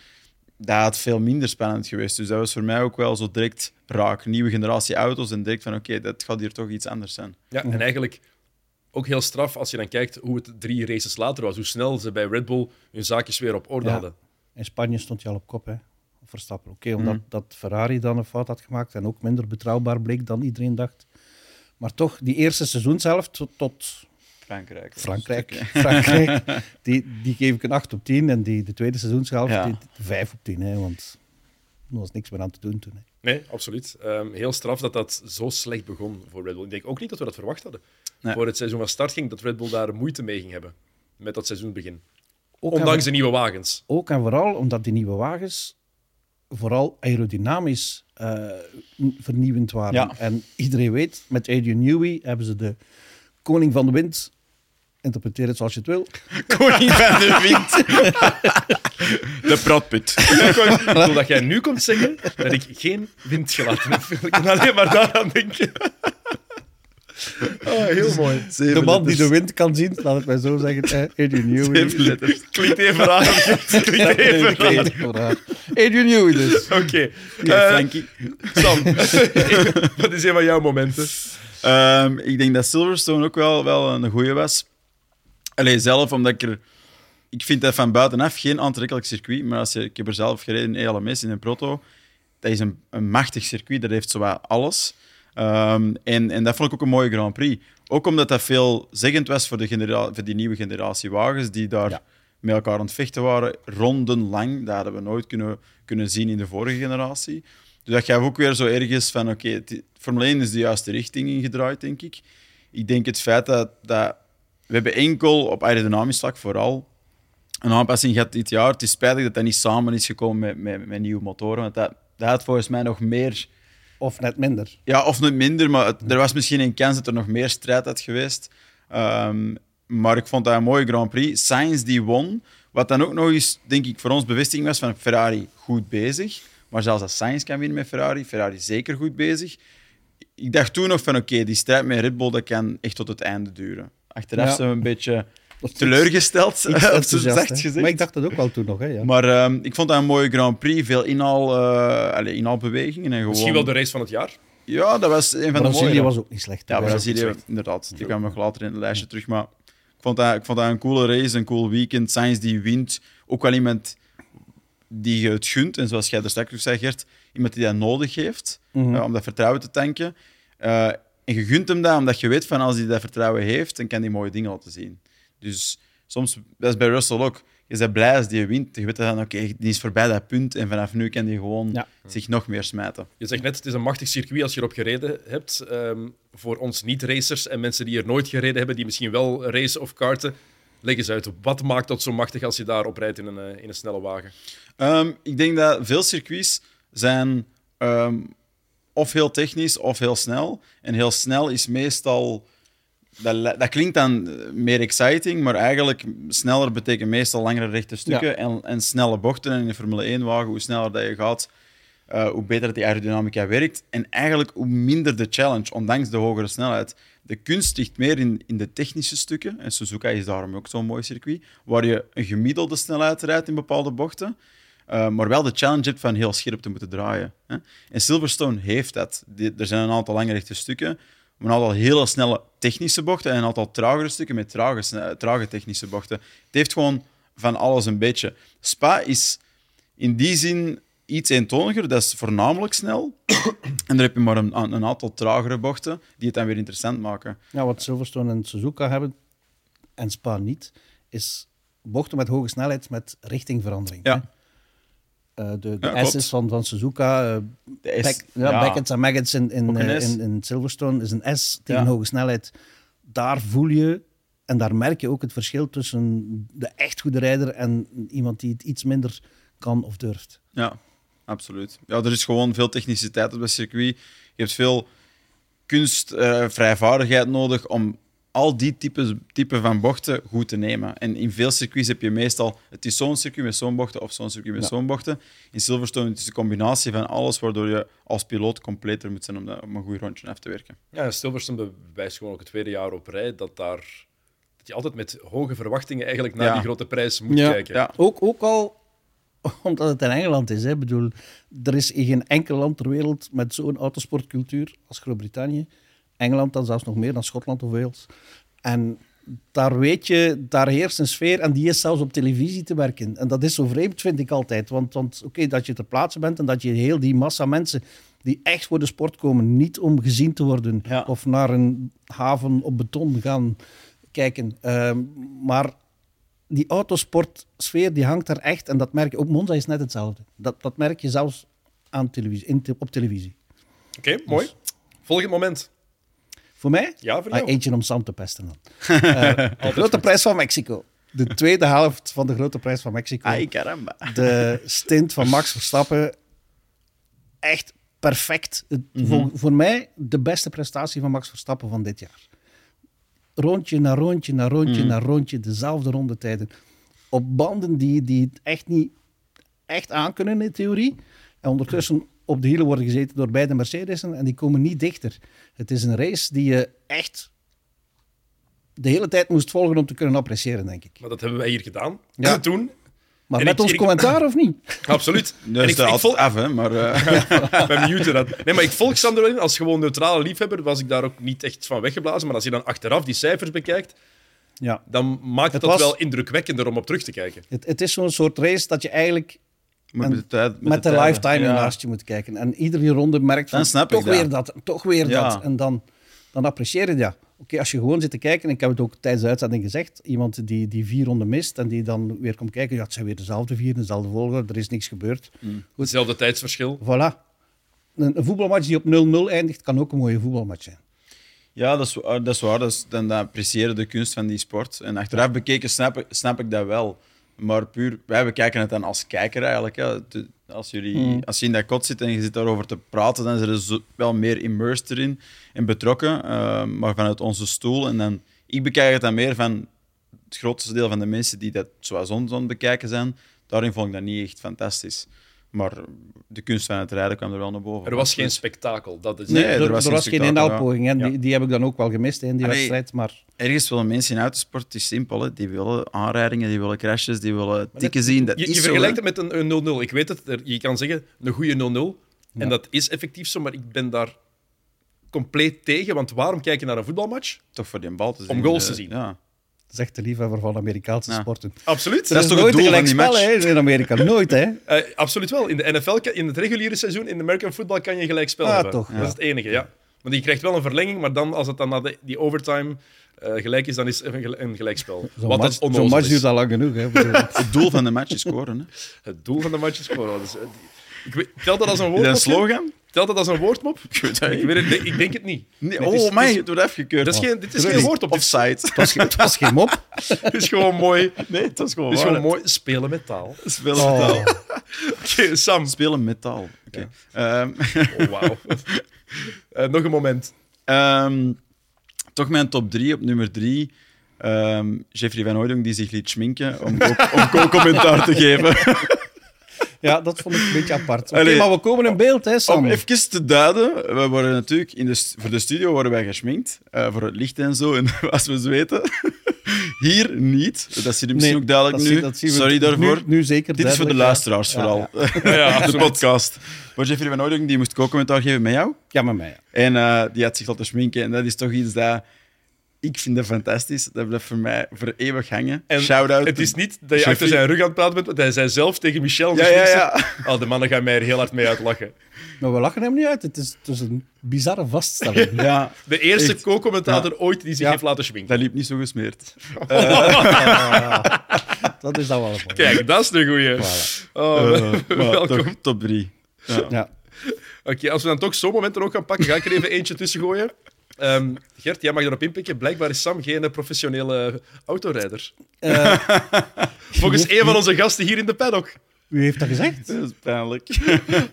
Dat had veel minder spannend geweest. Dus dat was voor mij ook wel zo direct raak. Nieuwe generatie auto's en direct van oké, dat gaat hier toch iets anders zijn. Ja, en eigenlijk ook heel straf als je dan kijkt hoe het drie races later was. Hoe snel ze bij Red Bull hun zaakjes weer op orde Ja. hadden. In Spanje stond hij al op kop, hè. Verstappen. Oké, omdat Mhm. dat Ferrari dan een fout had gemaakt en ook minder betrouwbaar bleek dan iedereen dacht. Maar toch, die eerste seizoenshelft tot, tot Frankrijk. Frankrijk, Frankrijk *laughs* die, die geef ik een 8 op 10. En die, de tweede seizoenshelft, Ja. die, 5 op 10. Hè, want er was niks meer aan te doen toen. Hè. Nee, absoluut. Ehm, heel straf dat dat zo slecht begon voor Red Bull. Ik denk ook niet dat we dat verwacht hadden. Nee. Voor het seizoen van start ging, dat Red Bull daar moeite mee ging hebben. Met dat seizoenbegin. Ook Ondanks en, de nieuwe wagens. ook en vooral omdat die nieuwe wagens vooral aerodynamisch eh, vernieuwend waren. Ja. En iedereen weet, met Adrian Newey hebben ze de koning van de wind. Interpreteer het zoals je het wil. *laughs* Koning van de wind. *laughs* de pratput. *laughs* Ik dat jij nu komt zeggen dat ik geen wind gelaten heb. Ik kan alleen maar daaraan denken. Oh, *laughs* heel mooi. De man die de wind kan zien, laat het mij zo zeggen. Adrian Newey. Zeven letters. Klinkt *laughs* even raar. Klinkt even raar. Adrian Newey dus. Oké. Eh, Frankie. Sam, *laughs* wat is een van jouw momenten? Ehm, ik denk dat Silverstone ook wel, wel een goeie was. Alleen zelf, omdat ik er... Ik vind dat van buitenaf geen aantrekkelijk circuit, maar als je, ik heb er zelf gereden in ELMS, in een proto. Dat is een, een machtig circuit, dat heeft zowat alles. Ehm, en, en dat vond ik ook een mooie Grand Prix. Ook omdat dat veel zeggend was voor, de genera- voor die nieuwe generatie wagens die daar Ja. met elkaar aan het vechten waren, rondenlang. Dat hadden we nooit kunnen, kunnen zien in de vorige generatie. Dus dat gaf ook weer zo ergens van, oké, Formule 1 is de juiste richting ingedraaid, denk ik. Ik denk het feit dat, dat we hebben enkel op aerodynamisch vlak vooral een aanpassing gehad dit jaar. Het is spijtig dat dat niet samen is gekomen met, met, met nieuwe motoren, want dat, dat had volgens mij nog meer... Of net minder. Ja, of niet minder, maar het- er was misschien een kans dat er nog meer strijd had geweest. Ehm, maar ik vond dat een mooie Grand Prix. Sainz die won, wat dan ook nog eens, denk ik, voor ons bevestiging was van Ferrari goed bezig. Maar zelfs als Sainz kan winnen met Ferrari, Ferrari zeker goed bezig. Ik dacht toen nog van, oké, die strijd met Red Bull dat kan echt tot het einde duren. Achteraf Ja. zijn we een beetje teleurgesteld, *laughs* zacht gezegd. Maar ik dacht dat ook wel toen nog. Hè, ja. Maar ehm, ik vond dat een mooie Grand Prix. Veel inhaal, eh inhaalbewegingen. En gewoon... Misschien wel de race van het jaar. Ja, dat was een van de Brazilië was ook niet slecht. Ja, hè. Brazilië, inderdaad. Die kwam nog later in het lijstje terug. Maar ik vond, dat, ik vond dat een coole race, een cool weekend. Sainz die wint. Ook wel iemand die je het gunt. En zoals jij er straks ook zei, Gert, iemand die dat nodig heeft Mhm. eh, om dat vertrouwen te tanken. Eh, en je gunt hem dat, omdat je weet van als hij dat vertrouwen heeft, dan kan hij mooie dingen laten zien. Dus soms, dat is bij Russell ook. Je bent blij als die wint. Je weet dan, oké, die is voorbij dat punt. En vanaf nu kan hij gewoon Ja. zich nog meer smijten. Je zegt net, het is een machtig circuit als je erop gereden hebt. Ehm, voor ons niet-racers en mensen die er nooit gereden hebben, die misschien wel racen of karten. Leg eens uit, wat maakt dat zo machtig als je daarop rijdt in een, eh, in een snelle wagen? Ehm, ik denk dat veel circuits zijn ehm, of heel technisch of heel snel. En heel snel is meestal... Dat, dat klinkt dan eh, meer exciting, maar eigenlijk sneller betekent meestal langere rechte stukken en, en snelle bochten. En in de Formule 1-wagen, hoe sneller dat je gaat, eh, hoe beter die aerodynamica werkt. En eigenlijk hoe minder de challenge, ondanks de hogere snelheid. De kunst ligt meer in, in de technische stukken. En Suzuka is daarom ook zo'n mooi circuit. Waar je een gemiddelde snelheid rijdt in bepaalde bochten. Uh, maar wel de challenge hebt van heel scherp te moeten draaien. Hè? En Silverstone heeft dat. Die, er zijn een aantal lange rechte stukken, een aantal hele snelle technische bochten en een aantal tragere stukken met trage, trage technische bochten. Het heeft gewoon van alles een beetje. Spa is in die zin iets eentoniger, dat is voornamelijk snel. *coughs* en dan heb je maar een, een, aantal tragere bochten die het dan weer interessant maken. Ja, wat Silverstone en Suzuka hebben, en Spa niet, is bochten met hoge snelheid met richtingverandering. Ja. De de ja, S's van, van Suzuka, uh, S, back, ja, ja. Baggett's en Maggots in, in, uh, in, in, Silverstone is een S tegen hoge snelheid. Daar voel je en daar merk je ook het verschil tussen de echt goede rijder en iemand die het iets minder kan of durft. Ja, absoluut. Ja, er is gewoon veel techniciteit op het circuit. Je hebt veel kunst, uh, vrijvaardigheid nodig om al die types type van bochten goed te nemen. En in veel circuits heb je meestal, het is zo'n circuit met zo'n bochten of zo'n circuit met zo'n bochten. In Silverstone is het een combinatie van alles, waardoor je als piloot completer moet zijn om, dat, om een goed rondje af te werken. Ja, Silverstone bewijst gewoon ook het tweede jaar op rij dat daar dat je altijd met hoge verwachtingen eigenlijk naar die grote prijs moet kijken. Ja. Ook, ook al *laughs* omdat het in Engeland is. Hè. Ik bedoel, er is in geen enkel land ter wereld met zo'n autosportcultuur als Groot-Brittannië. Engeland dan zelfs nog meer dan Schotland of Wales. En daar weet je, daar heerst een sfeer en die is zelfs op televisie te werken. En dat is zo vreemd, vind ik altijd. Want, want oké, dat je ter plaatse bent en dat je heel die massa mensen die echt voor de sport komen, niet om gezien te worden of naar een haven op beton gaan kijken. Uh, maar die autosportsfeer die hangt daar echt. En dat merk je, ook Monza is net hetzelfde. Dat, dat merk je zelfs aan televisie, in, op televisie. Oké, mooi. Dus- Volgend moment. Voor mij? Ja, voor jou. Ah, eentje om Sam te pesten dan. uh, *laughs* de grote prijs van Mexico. De tweede helft van de grote prijs van Mexico. Ay, caramba. De stint van Max Verstappen. Echt perfect. Mm voor, voor mij de beste prestatie van Max Verstappen van dit jaar rondje na rondje na rondje mm. na rondje, dezelfde rondetijden. Op banden die, die het echt niet echt aankunnen in theorie. En ondertussen op de hielen worden gezeten door beide Mercedes'en en die komen niet dichter. Het is een race die je echt de hele tijd moest volgen om te kunnen appreciëren, denk ik. Maar dat hebben wij hier gedaan ja. *laughs* toen. Maar met ons commentaar of niet? *laughs* Absoluut. *laughs* Dus ik, ik volg... af, hè, maar... Uh... Bij mute dat. Nee, maar ik volg Sander in. Als gewoon neutrale liefhebber was ik daar ook niet echt van weggeblazen. Maar als je dan achteraf die cijfers bekijkt, ja. dan maakt het, het dat wel indrukwekkender om op terug te kijken. Het, het is zo'n soort race dat je eigenlijk met, de, tijd, met, de, lifetime ja. naast je moet kijken. En iedere ronde merkt van, toch weer dat, toch weer dat. En dan, dan apprecieer je dat okay, als je gewoon zit te kijken, en ik heb het ook tijdens de uitzending gezegd, iemand die, die vier ronden mist en die dan weer komt kijken, ja, het zijn weer dezelfde vier, dezelfde volgorde, er is niks gebeurd. Mm. Hetzelfde tijdsverschil. Voilà. Een, een voetbalmatch die op 0-0 eindigt, kan ook een mooie voetbalmatch zijn. Ja, dat is, dat is waar. Dat is, dan appreciëren de kunst van die sport. En achteraf bekeken snap snap ik dat wel. Maar puur, wij bekijken het dan als kijker eigenlijk. Ja. Als, jullie, hmm. als je in dat kot zit en je zit daarover te praten, dan zijn ze wel meer immersed erin en betrokken. Uh, maar vanuit onze stoel. En dan, ik bekijk het dan meer van het grootste deel van de mensen die dat zoals ons aan bekijken zijn. Daarin vond ik dat niet echt fantastisch. Maar de kunst van het rijden kwam er wel naar boven. Er was geen spektakel. Dat is... Nee, er, was, er was geen inhaalpoging. Ja. Die, die, heb ik dan ook wel gemist in die wedstrijd. Maar... Ergens willen mensen in autosport, het is simpel. Hè. Die willen aanrijdingen, die willen crashes, die willen tikken zien. Dat je, je vergelijkt het met een 0-0. Ik weet het, je kan zeggen een goede 0-0. En dat is effectief zo, maar ik ben daar compleet tegen. Want waarom kijk je naar een voetbalmatch? Toch voor die bal te zien. Om goals te zien. Ja zegt de liefhebber van Amerikaanse sporten. Absoluut. dat is, toch nooit een gelijk spel hè, in Amerika. *laughs* Nooit, hè? Uh, absoluut wel. In de NFL, in het reguliere seizoen, in de American football, kan je gelijk spel ah, hebben. Toch, Dat is het enige, ja. Want je krijgt wel een verlenging, maar dan, als het dan na de, die overtime uh, gelijk is, dan is het een, gelijkspel. Zo'n match, zo match duurt al lang genoeg. Hè, *laughs* het doel van de match is scoren. Hè? Het doel van de match is scoren. Dus, ik weet, telt dat als een woord? Is een slogan? Telt dat als een woordmop? Ik, weet het ik, weet het, ik denk het niet. Nee, oh, is, mij, het wordt afgekeurd. Dat is geen, dit is geen woordmop. Offside. Het was, het was geen mop. *laughs* Het is gewoon mooi. Nee, het was gewoon, het is gewoon mooi. Spelen met taal. Spelen met taal. Oh. *laughs* okay, Sam. Spelen met taal. Oké. Okay. Um. oh, wauw. Uh, *laughs* nog een moment. Um, toch mijn top 3 op nummer 3. Um, Jeffrey Van Hooydonk die zich liet schminken om, om co-commentaar te geven. Ja, dat vond ik een beetje apart. Oké, maar we komen in beeld, hè, Sam. Om even te duiden, we worden natuurlijk in de, voor de studio worden wij geschminkt, eh, voor het licht en zo, en *laughs* als we zweten. *laughs* Hier niet. Dat zie je misschien ook duidelijk dat nu. zie- dat zien we Sorry nu- daarvoor. Nu, zeker Dit is voor de luisteraars Ja, vooral. Ja, *laughs* de podcast. Maar Jeffrey van Ouding die moest co-commentaar geven met jou. Ja, met mij. ja. En eh, die had zich laten schminken. En dat is toch iets dat... Ik vind dat fantastisch. Dat blijft voor mij voor eeuwig hangen. En Shout-out. Het is niet dat je Jeffrey. achter zijn rug aan het praten bent, want hij zei zelf tegen Michel... de Ja, ja, ja. Oh, de mannen gaan mij er heel hard mee uitlachen. Maar we lachen hem niet uit. Het is, het is een bizarre vaststelling. *laughs* Ja, De eerste co-commentator ooit die zich Ja. heeft laten schminken. dat liep niet zo gesmeerd. *laughs* *laughs* dat is dan wel een. Kijk, dat is de goeie. Voilà. Oh, Eh, welkom. top drie. Ja. Ja. Oké, als we dan toch zo'n momenten ook gaan pakken, ga ik er even eentje tussen gooien. Ehm, Gert, jij mag erop inpikken. Blijkbaar is Sam geen professionele autorijder. Eh, *laughs* Volgens een van onze gasten hier in de paddock. wie heeft dat gezegd? Dat is pijnlijk. *laughs*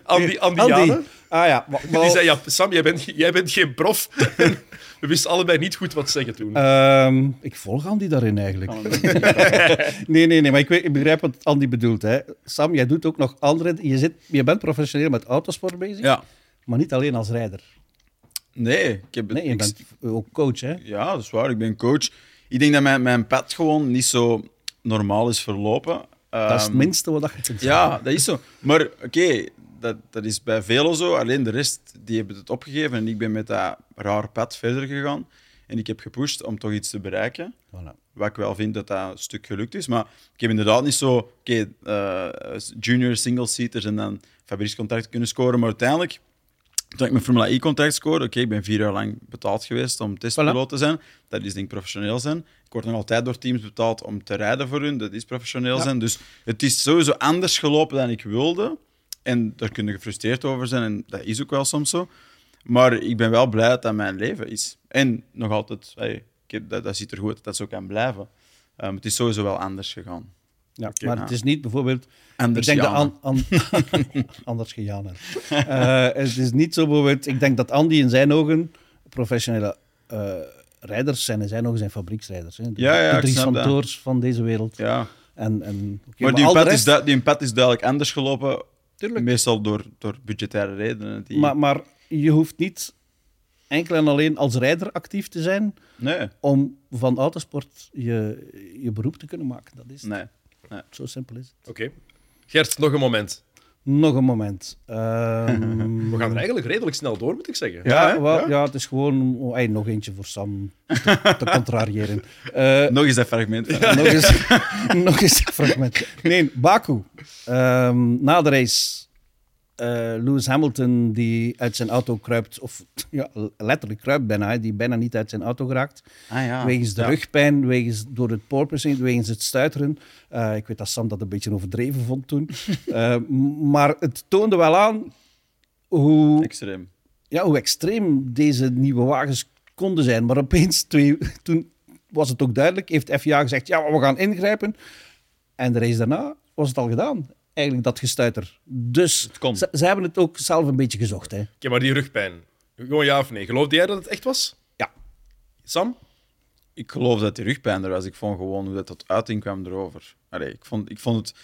Andy, Andy, Andy. Jane. Ah ja. maar- Die zei, ja, Sam, jij bent, jij bent geen prof. *laughs* We wisten allebei niet goed wat zeggen toen. ehm, ik volg Andy daarin eigenlijk. nee, nee, nee, maar ik, weet, ik begrijp wat Andy bedoelt. Hè. Sam, jij doet ook nog andere... Je, zit, je bent professioneel met autosport bezig, Ja. maar niet alleen als rijder. Nee, ik heb het Nee, je ik- bent ook coach, hè? Ja, dat is waar. Ik ben coach. Ik denk dat mijn, mijn pad gewoon niet zo normaal is verlopen. Dat is het Ehm, minste wat je kunt Ja, dat is zo. Maar oké, dat, dat is bij velen zo. Alleen de rest die hebben het opgegeven en ik ben met dat raar pad verder gegaan. En ik heb gepusht om toch iets te bereiken. Voilà. Wat ik wel vind dat dat een stuk gelukt is. Maar ik heb inderdaad niet zo, oké, eh, junior single-seaters en dan fabriekscontract kunnen scoren. Maar uiteindelijk, toen ik mijn Formula E-contract scoorde, oké, ik ben vier jaar lang betaald geweest om testpiloot te zijn. Dat is denk ik professioneel zijn. Ik word nog altijd door teams betaald om te rijden voor hun. Dat is professioneel Ja. zijn. Dus het is sowieso anders gelopen dan ik wilde. En daar kun je gefrustreerd over zijn. En dat is ook wel soms zo. Maar ik ben wel blij dat dat mijn leven is. En nog altijd, hey, dat, dat ziet er goed uit dat dat zo kan blijven. Ehm, het is sowieso wel anders gegaan. Ja, maar het is niet bijvoorbeeld... Anders ik denk dat Jana. an, an- *laughs* anders. Eh, het is niet zo bijvoorbeeld... Ik denk dat Andy in zijn ogen professionele eh, rijders zijn. In zijn ogen zijn fabrieksrijders. Hè. De, Ja, ja, de ik Dries snap van deze wereld. Ja. En, en, oké, maar die pad, is die is duidelijk anders gelopen. Tuurlijk. Meestal door, door budgettaire redenen. Die... Maar, maar je hoeft niet enkel en alleen als rijder actief te zijn Nee, om van autosport je, je beroep te kunnen maken. Dat is het. nee. Zo simpel is het. Oké. Gert, nog een moment. Nog een moment. Ehm, *laughs* We gaan er eigenlijk redelijk snel door, moet ik zeggen. ja, Ja, hè? wel, Ja. ja, het is gewoon oh, hey, nog eentje voor Sam te, te contrariëren. *laughs* Eh, Nog eens dat fragment. nog, eens, *laughs* nog eens een fragment. Nee, Baku. Ehm, na de race. Eh, Lewis Hamilton die uit zijn auto kruipt, of *laughs* ja, letterlijk kruipt bijna, die bijna niet uit zijn auto geraakt. Ah, ja. Wegens de Ja. rugpijn, wegens, door het porpoising, wegens het stuiteren. Eh, ik weet dat Sam dat een beetje overdreven vond toen. *laughs* Eh, maar het toonde wel aan hoe, Extreem. ja, hoe extreem deze nieuwe wagens konden zijn. Maar opeens, twee, *laughs* toen was het ook duidelijk, heeft FIA gezegd, ja, we gaan ingrijpen. En de race daarna was het al gedaan. Eigenlijk dat gestuiter. Dus ze, ze hebben het ook zelf een beetje gezocht. Hè. Oké, maar die rugpijn. Gewoon ja of nee? Geloofde jij dat het echt was? Ja. Sam? Ik geloof dat die rugpijn er was. Ik vond gewoon hoe dat tot uiting kwam erover. Allee, ik, vond, ik vond het...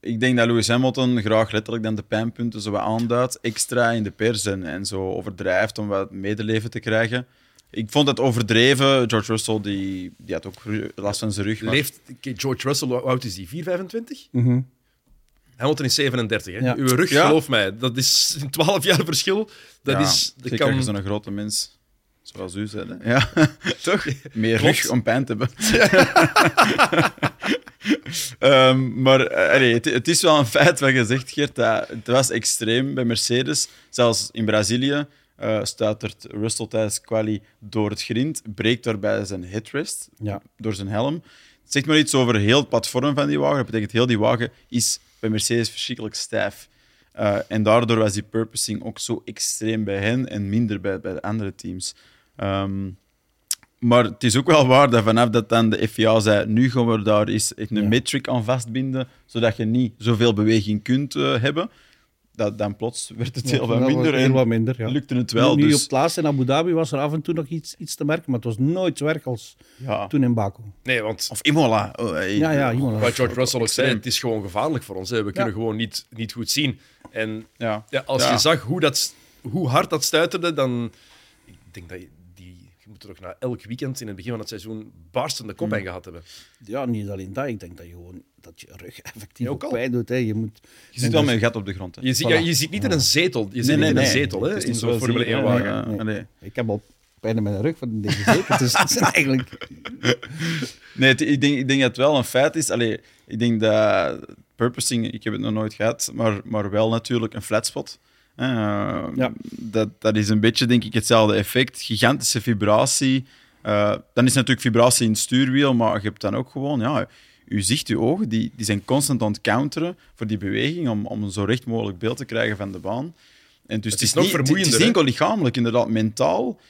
Ik denk dat Lewis Hamilton graag letterlijk dan de pijnpunten zo wat aanduidt, extra in de pers en, en zo overdrijft om wat medeleven te krijgen. Ik vond het overdreven. George Russell die, die had ook last van zijn rug. maar- Leeft George Russell, hoe oud is die? 425? Mhm. Hamilton is 37. Hè? Ja. Uw rug, Ja. geloof mij, dat is een 12 jaar verschil. Dat Ja, is... Dat zeker kan... zo'n grote mens. Zoals u zei. Hè? Ja, *laughs* toch? Meer Klopt. rug om pijn te hebben. *laughs* Ehm, maar eh, allee, het, het is wel een feit wat je zegt, Geert. Dat het was extreem bij Mercedes. Zelfs in Brazilië eh stuitert Russell tijdens quali door het grind, breekt daarbij zijn headrest Ja. door zijn helm. Het zegt maar iets over heel het platform van die wagen. Dat betekent heel die wagen is bij Mercedes verschrikkelijk stijf. Eh, en daardoor was die purposing ook zo extreem bij hen en minder bij, bij de andere teams. Ehm, maar het is ook wel waar dat vanaf dat dan de FIA zei, nu gaan we daar eens een Ja. metric aan vastbinden, zodat je niet zoveel beweging kunt eh, hebben. Dat, dan plots werd het Ja, heel wat minder. heel en wat minder, ja. lukte het wel. nu op dus, het laatste in Abu Dhabi was er af en toe nog iets, iets te merken, maar het was nooit zo erg als ja. toen in Baku. Nee, want Of Imola. Oh, hey. Ja, ja, Imola. wat George Russell ook zei, het is gewoon gevaarlijk voor ons. Hè. We kunnen gewoon niet, niet goed zien. En Ja. ja, als Ja. je zag hoe, dat, hoe hard dat stuiterde, dan... Ik denk dat. Je moet er ook na elk weekend in het begin van het seizoen barstende kop Hmm. in gehad hebben. Ja, niet alleen dat. Ik denk dat je gewoon dat je rug *laughs* effectief ook pijn doet. Hè. Je, moet, Je zit wel met een gat op de grond. Hè. Je, ziet, ja, je zit niet in een zetel. Je zit Nee, niet nee, in een nee. zetel hè, in zo'n zo Formule zie- 1-wagen. ja, Nee. nee. Ik heb al pijn in mijn rug van deze zetel. Dus het is *laughs* eigenlijk... Nee, het- ik, denk, ik denk dat het wel een feit is. Allee, ik denk dat purposing, ik heb het nog nooit gehad, maar, maar wel natuurlijk een flatspot. Eh, Ja. dat, dat is een beetje, denk ik, hetzelfde effect. Gigantische vibratie. Eh, dan is natuurlijk vibratie in het stuurwiel, maar je hebt dan ook gewoon, ja, je zicht, je ogen, die, die zijn constant aan het counteren voor die beweging, om, om een zo recht mogelijk beeld te krijgen van de baan. En dus Het het, is is nog niet, het- is niet enkel lichamelijk, inderdaad, mentaal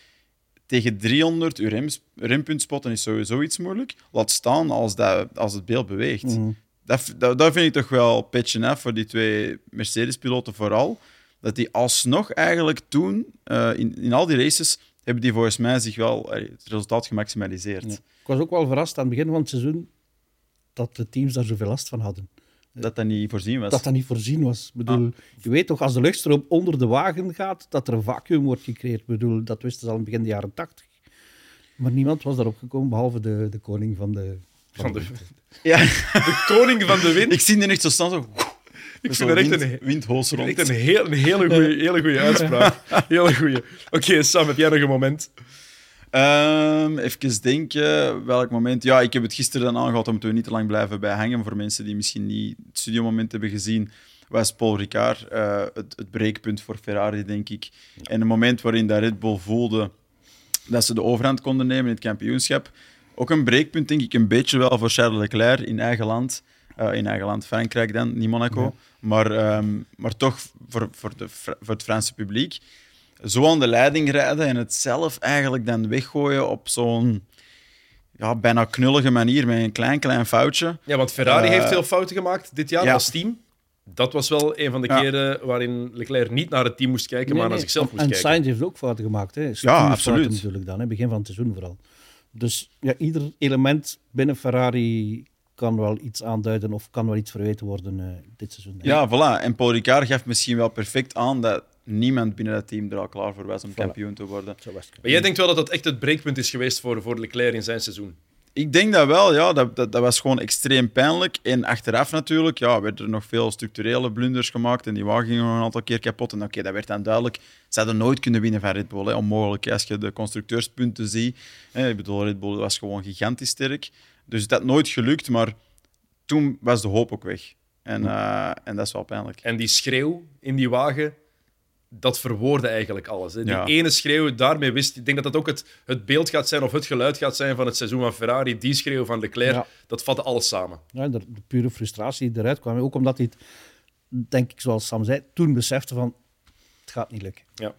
tegen 300 uur rem, rempunt spotten is sowieso iets moeilijk. Laat staan als, dat, als het beeld beweegt. Mhm. Dat, dat, dat vind ik toch wel pitchen af voor die twee Mercedes-piloten vooral. Dat die alsnog eigenlijk toen, eh, in, in al die races, hebben die volgens mij zich wel eh, het resultaat gemaximaliseerd. Ja. Ik was ook wel verrast aan het begin van het seizoen dat de teams daar zoveel last van hadden. Dat dat niet voorzien was. Dat dat niet voorzien was. Ik bedoel, Je weet toch, als de luchtstroom onder de wagen gaat, dat er een vacuüm wordt gecreëerd. Ik bedoel, dat wisten ze al in het begin de jaren tachtig. Maar niemand was daarop gekomen, behalve de, de koning van de... Van de, Ja, *laughs* de koning van de wind. ik zie die echt zo staan. Zo, *laughs* Ik vind het echt wind, een, windhoos rond. echt een, heel, een hele goede *laughs* hele goeie uitspraak. Hele goeie. Oké, Sam, heb jij nog een moment? Ehm, even denken, welk moment? Ja, ik heb het gisteren dan aangehaald, daar moeten we niet te lang blijven bij hangen. Voor mensen die misschien niet het studiomoment hebben gezien, was Paul Ricard eh, het, het breekpunt voor Ferrari, denk ik. En een moment waarin dat Red Bull voelde dat ze de overhand konden nemen in het kampioenschap. Ook een breekpunt, denk ik, een beetje wel voor Charles Leclerc in eigen land. Eh, in eigen land, Frankrijk dan, niet Monaco. Maar, ehm, maar toch voor, voor, de, voor het Franse publiek zo aan de leiding rijden en het zelf eigenlijk dan weggooien op zo'n ja, bijna knullige manier met een klein, klein foutje. Ja, want Ferrari Eh, heeft veel fouten gemaakt dit jaar ja. als team. Dat was wel een van de Ja. keren waarin Leclerc niet naar het team moest kijken, maar naar zichzelf moest en kijken. Sainz heeft ook fouten gemaakt. Hè. absoluut. Stuurfouten natuurlijk dan, hè. begin van het seizoen vooral. Dus ja, ieder element binnen Ferrari kan wel iets aanduiden of kan wel iets verweten worden eh, dit seizoen. Ja, voilà. En Paul Ricard gaf misschien wel perfect aan dat niemand binnen dat team er al klaar voor was om kampioen te worden. Maar jij denkt wel dat dat echt het breekpunt is geweest voor, voor Leclerc in zijn seizoen? Ik denk dat wel, ja. Dat, dat, dat was gewoon extreem pijnlijk. En achteraf natuurlijk, ja, werden er nog veel structurele blunders gemaakt en die wagen ging nog een aantal keer kapot. En oké, dat werd dan duidelijk. Ze hadden nooit kunnen winnen van Red Bull. Hè. Onmogelijk, als je de constructeurspunten ziet. Hè. Ik bedoel, Red Bull was gewoon gigantisch sterk. Dus het had nooit gelukt, maar toen was de hoop ook weg. En, eh, en dat is wel pijnlijk. En die schreeuw in die wagen, dat verwoordde eigenlijk alles. Hè. Die Ja. ene schreeuw, daarmee wist ik denk dat dat ook het, het beeld gaat zijn of het geluid gaat zijn van het seizoen van Ferrari. Die schreeuw van Leclerc, Ja. dat vatte alles samen. Ja, de, de pure frustratie die eruit kwam. Ook omdat hij het, denk ik, zoals Sam zei, toen besefte van het gaat niet lukken. Ja.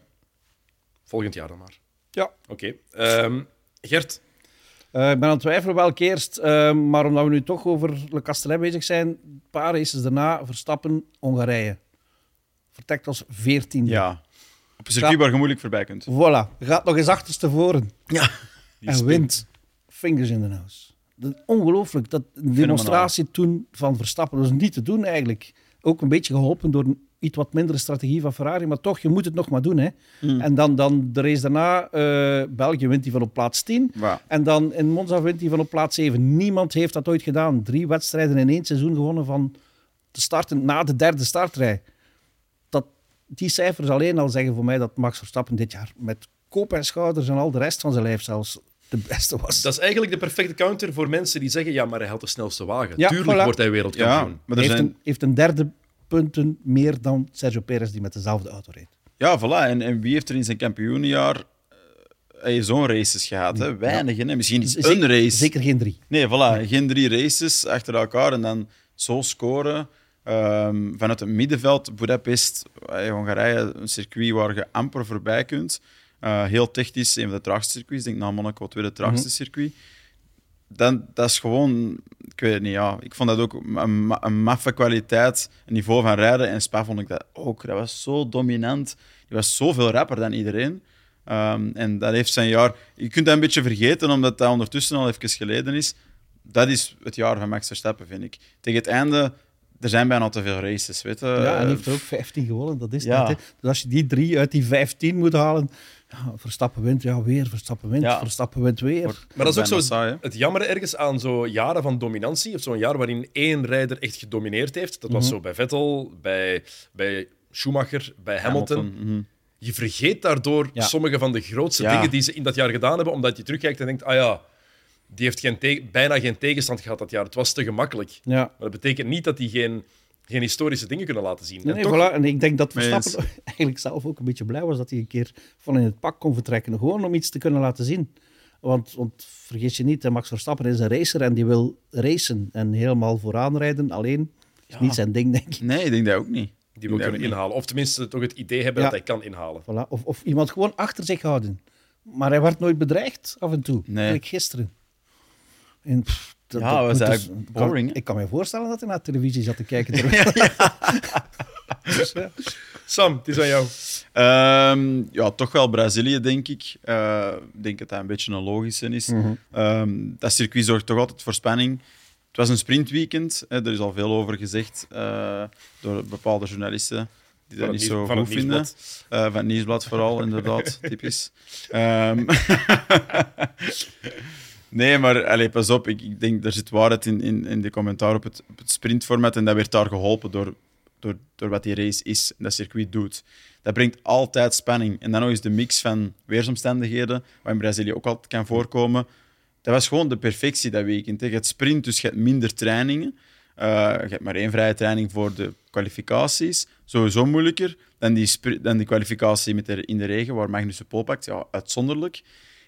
Volgend jaar dan maar. Ja. Oké. Ehm, Gert, Eh, ik ben aan het twijfelen welke eerst, eh, maar omdat we nu toch over Le Castellet bezig zijn, een paar races daarna, Verstappen, Hongarije. Vertrekt als 14. Ja. Op een circuit waar je moeilijk voorbij kunt. Voilà, gaat nog eens achterstevoren Ja. en wint. Fingers in the nose. Dat, ongelooflijk. Dat de demonstratie toen van Verstappen was niet te doen eigenlijk. Ook een beetje geholpen door een iets wat mindere strategie van Ferrari, maar toch, je moet het nog maar doen. Hè. En dan, dan de race daarna, eh, België wint hij van op plaats 10. Ja. En dan in Monza wint hij van op plaats 7. Niemand heeft dat ooit gedaan. Drie wedstrijden in één seizoen gewonnen van te starten na de derde startrij. Dat, die cijfers alleen al zeggen voor mij dat Max Verstappen dit jaar met kop en schouders en al de rest van zijn lijf zelfs de beste was. dat is eigenlijk de perfecte counter voor mensen die zeggen: ja, maar hij had de snelste wagen. Ja, Tuurlijk voilà. wordt hij Ja, wereldkampioen. maar er heeft, zijn... een, heeft een derde punten meer dan Sergio Perez die met dezelfde auto reed. Ja, voilà. En, en wie heeft er in zijn kampioenjaar eh, zo'n races gehad? Hè? Weinig, hè? Misschien iets Zeker- een race. Zeker geen drie. Nee, voilà. Geen drie races achter elkaar en dan zo scoren. Ehm, vanuit het middenveld, Budapest, eh, Hongarije, een circuit waar je amper voorbij kunt. Eh, heel technisch, een van de traagste circuits. Ik denk na Monaco, het tweede traagste circuit. Dan, dat is gewoon... Ik weet het niet, ja. Ik vond dat ook een, ma- een maffe kwaliteit. Een niveau van rijden. En Spa vond ik dat ook. Dat was zo dominant. Die was zoveel rapper dan iedereen. Ehm, en dat heeft zijn jaar... Je kunt dat een beetje vergeten, omdat dat ondertussen al even geleden is. Dat is het jaar van Max Verstappen, vind ik. Tegen het einde... Er zijn bijna te veel races, weet je. Ja, en Eh, hij heeft er ook 15 gewonnen, dat is ja. hè. Dus als je die drie uit die 15 moet halen, ja, Verstappen wint, ja, weer, Verstappen wint, Ja. Verstappen wint weer. Maar dat is ook zo saai, hè. het jammer ergens aan zo'n jaren van dominantie, of zo'n jaar waarin één rijder echt gedomineerd heeft. Dat was zo bij Vettel, bij, bij Schumacher, bij Hamilton. mhm. Je vergeet daardoor Ja. sommige van de grootste Ja. dingen die ze in dat jaar gedaan hebben, omdat je terugkijkt en denkt, ah ja, die heeft geen bijna geen tegenstand gehad dat jaar. Het was te gemakkelijk. Ja. Maar dat betekent niet dat die geen, geen historische dingen kunnen laten zien. Nee, En nee, toch- voilà. En ik denk dat Verstappen *laughs* eigenlijk zelf ook een beetje blij was dat hij een keer van in het pak kon vertrekken. Gewoon om iets te kunnen laten zien. Want, want vergeet je niet, Max Verstappen is een racer en die wil racen. En helemaal vooraan rijden alleen is niet zijn ding, denk ik. Nee, ik denk dat ook niet. die wil kunnen inhalen. Of tenminste toch het idee hebben Ja. dat hij kan inhalen. Voilà. Of, of iemand gewoon achter zich houden. Maar hij werd nooit bedreigd, af en toe. Nee. Like gisteren. En, pff, dat- Ja, dat was dus- kan- boring, ik kan me voorstellen dat hij naar televisie zat te kijken. *laughs* *laughs* Dus, ja. Sam, het is aan jou. Ehm, ja, toch wel Brazilië, denk ik. Eh, Ik denk dat dat een beetje een logische is. Mhm. Ehm, dat circuit zorgt toch altijd voor spanning. Het was een sprintweekend, hè, er is al veel over gezegd eh, door bepaalde journalisten die dat niet zo van goed het vinden. nieuwsblad. Eh, van het nieuwsblad vooral, inderdaad, *laughs* typisch. Ehm, nee, maar allez, pas op, ik, ik denk er zit waarheid in, in, in de commentaar op het, op het sprintformat en dat werd daar geholpen door, door, door wat die race is en dat circuit doet. Dat brengt altijd spanning. En dan nog eens de mix van weersomstandigheden, wat in Brazilië ook altijd kan voorkomen. Dat was gewoon de perfectie dat weekend. Je hebt sprint, dus je hebt minder trainingen. Eh, je hebt maar één vrije training voor de kwalificaties. Sowieso moeilijker dan die, dan die kwalificatie met de, in de regen, waar Magnus de pole pakt. Ja, uitzonderlijk.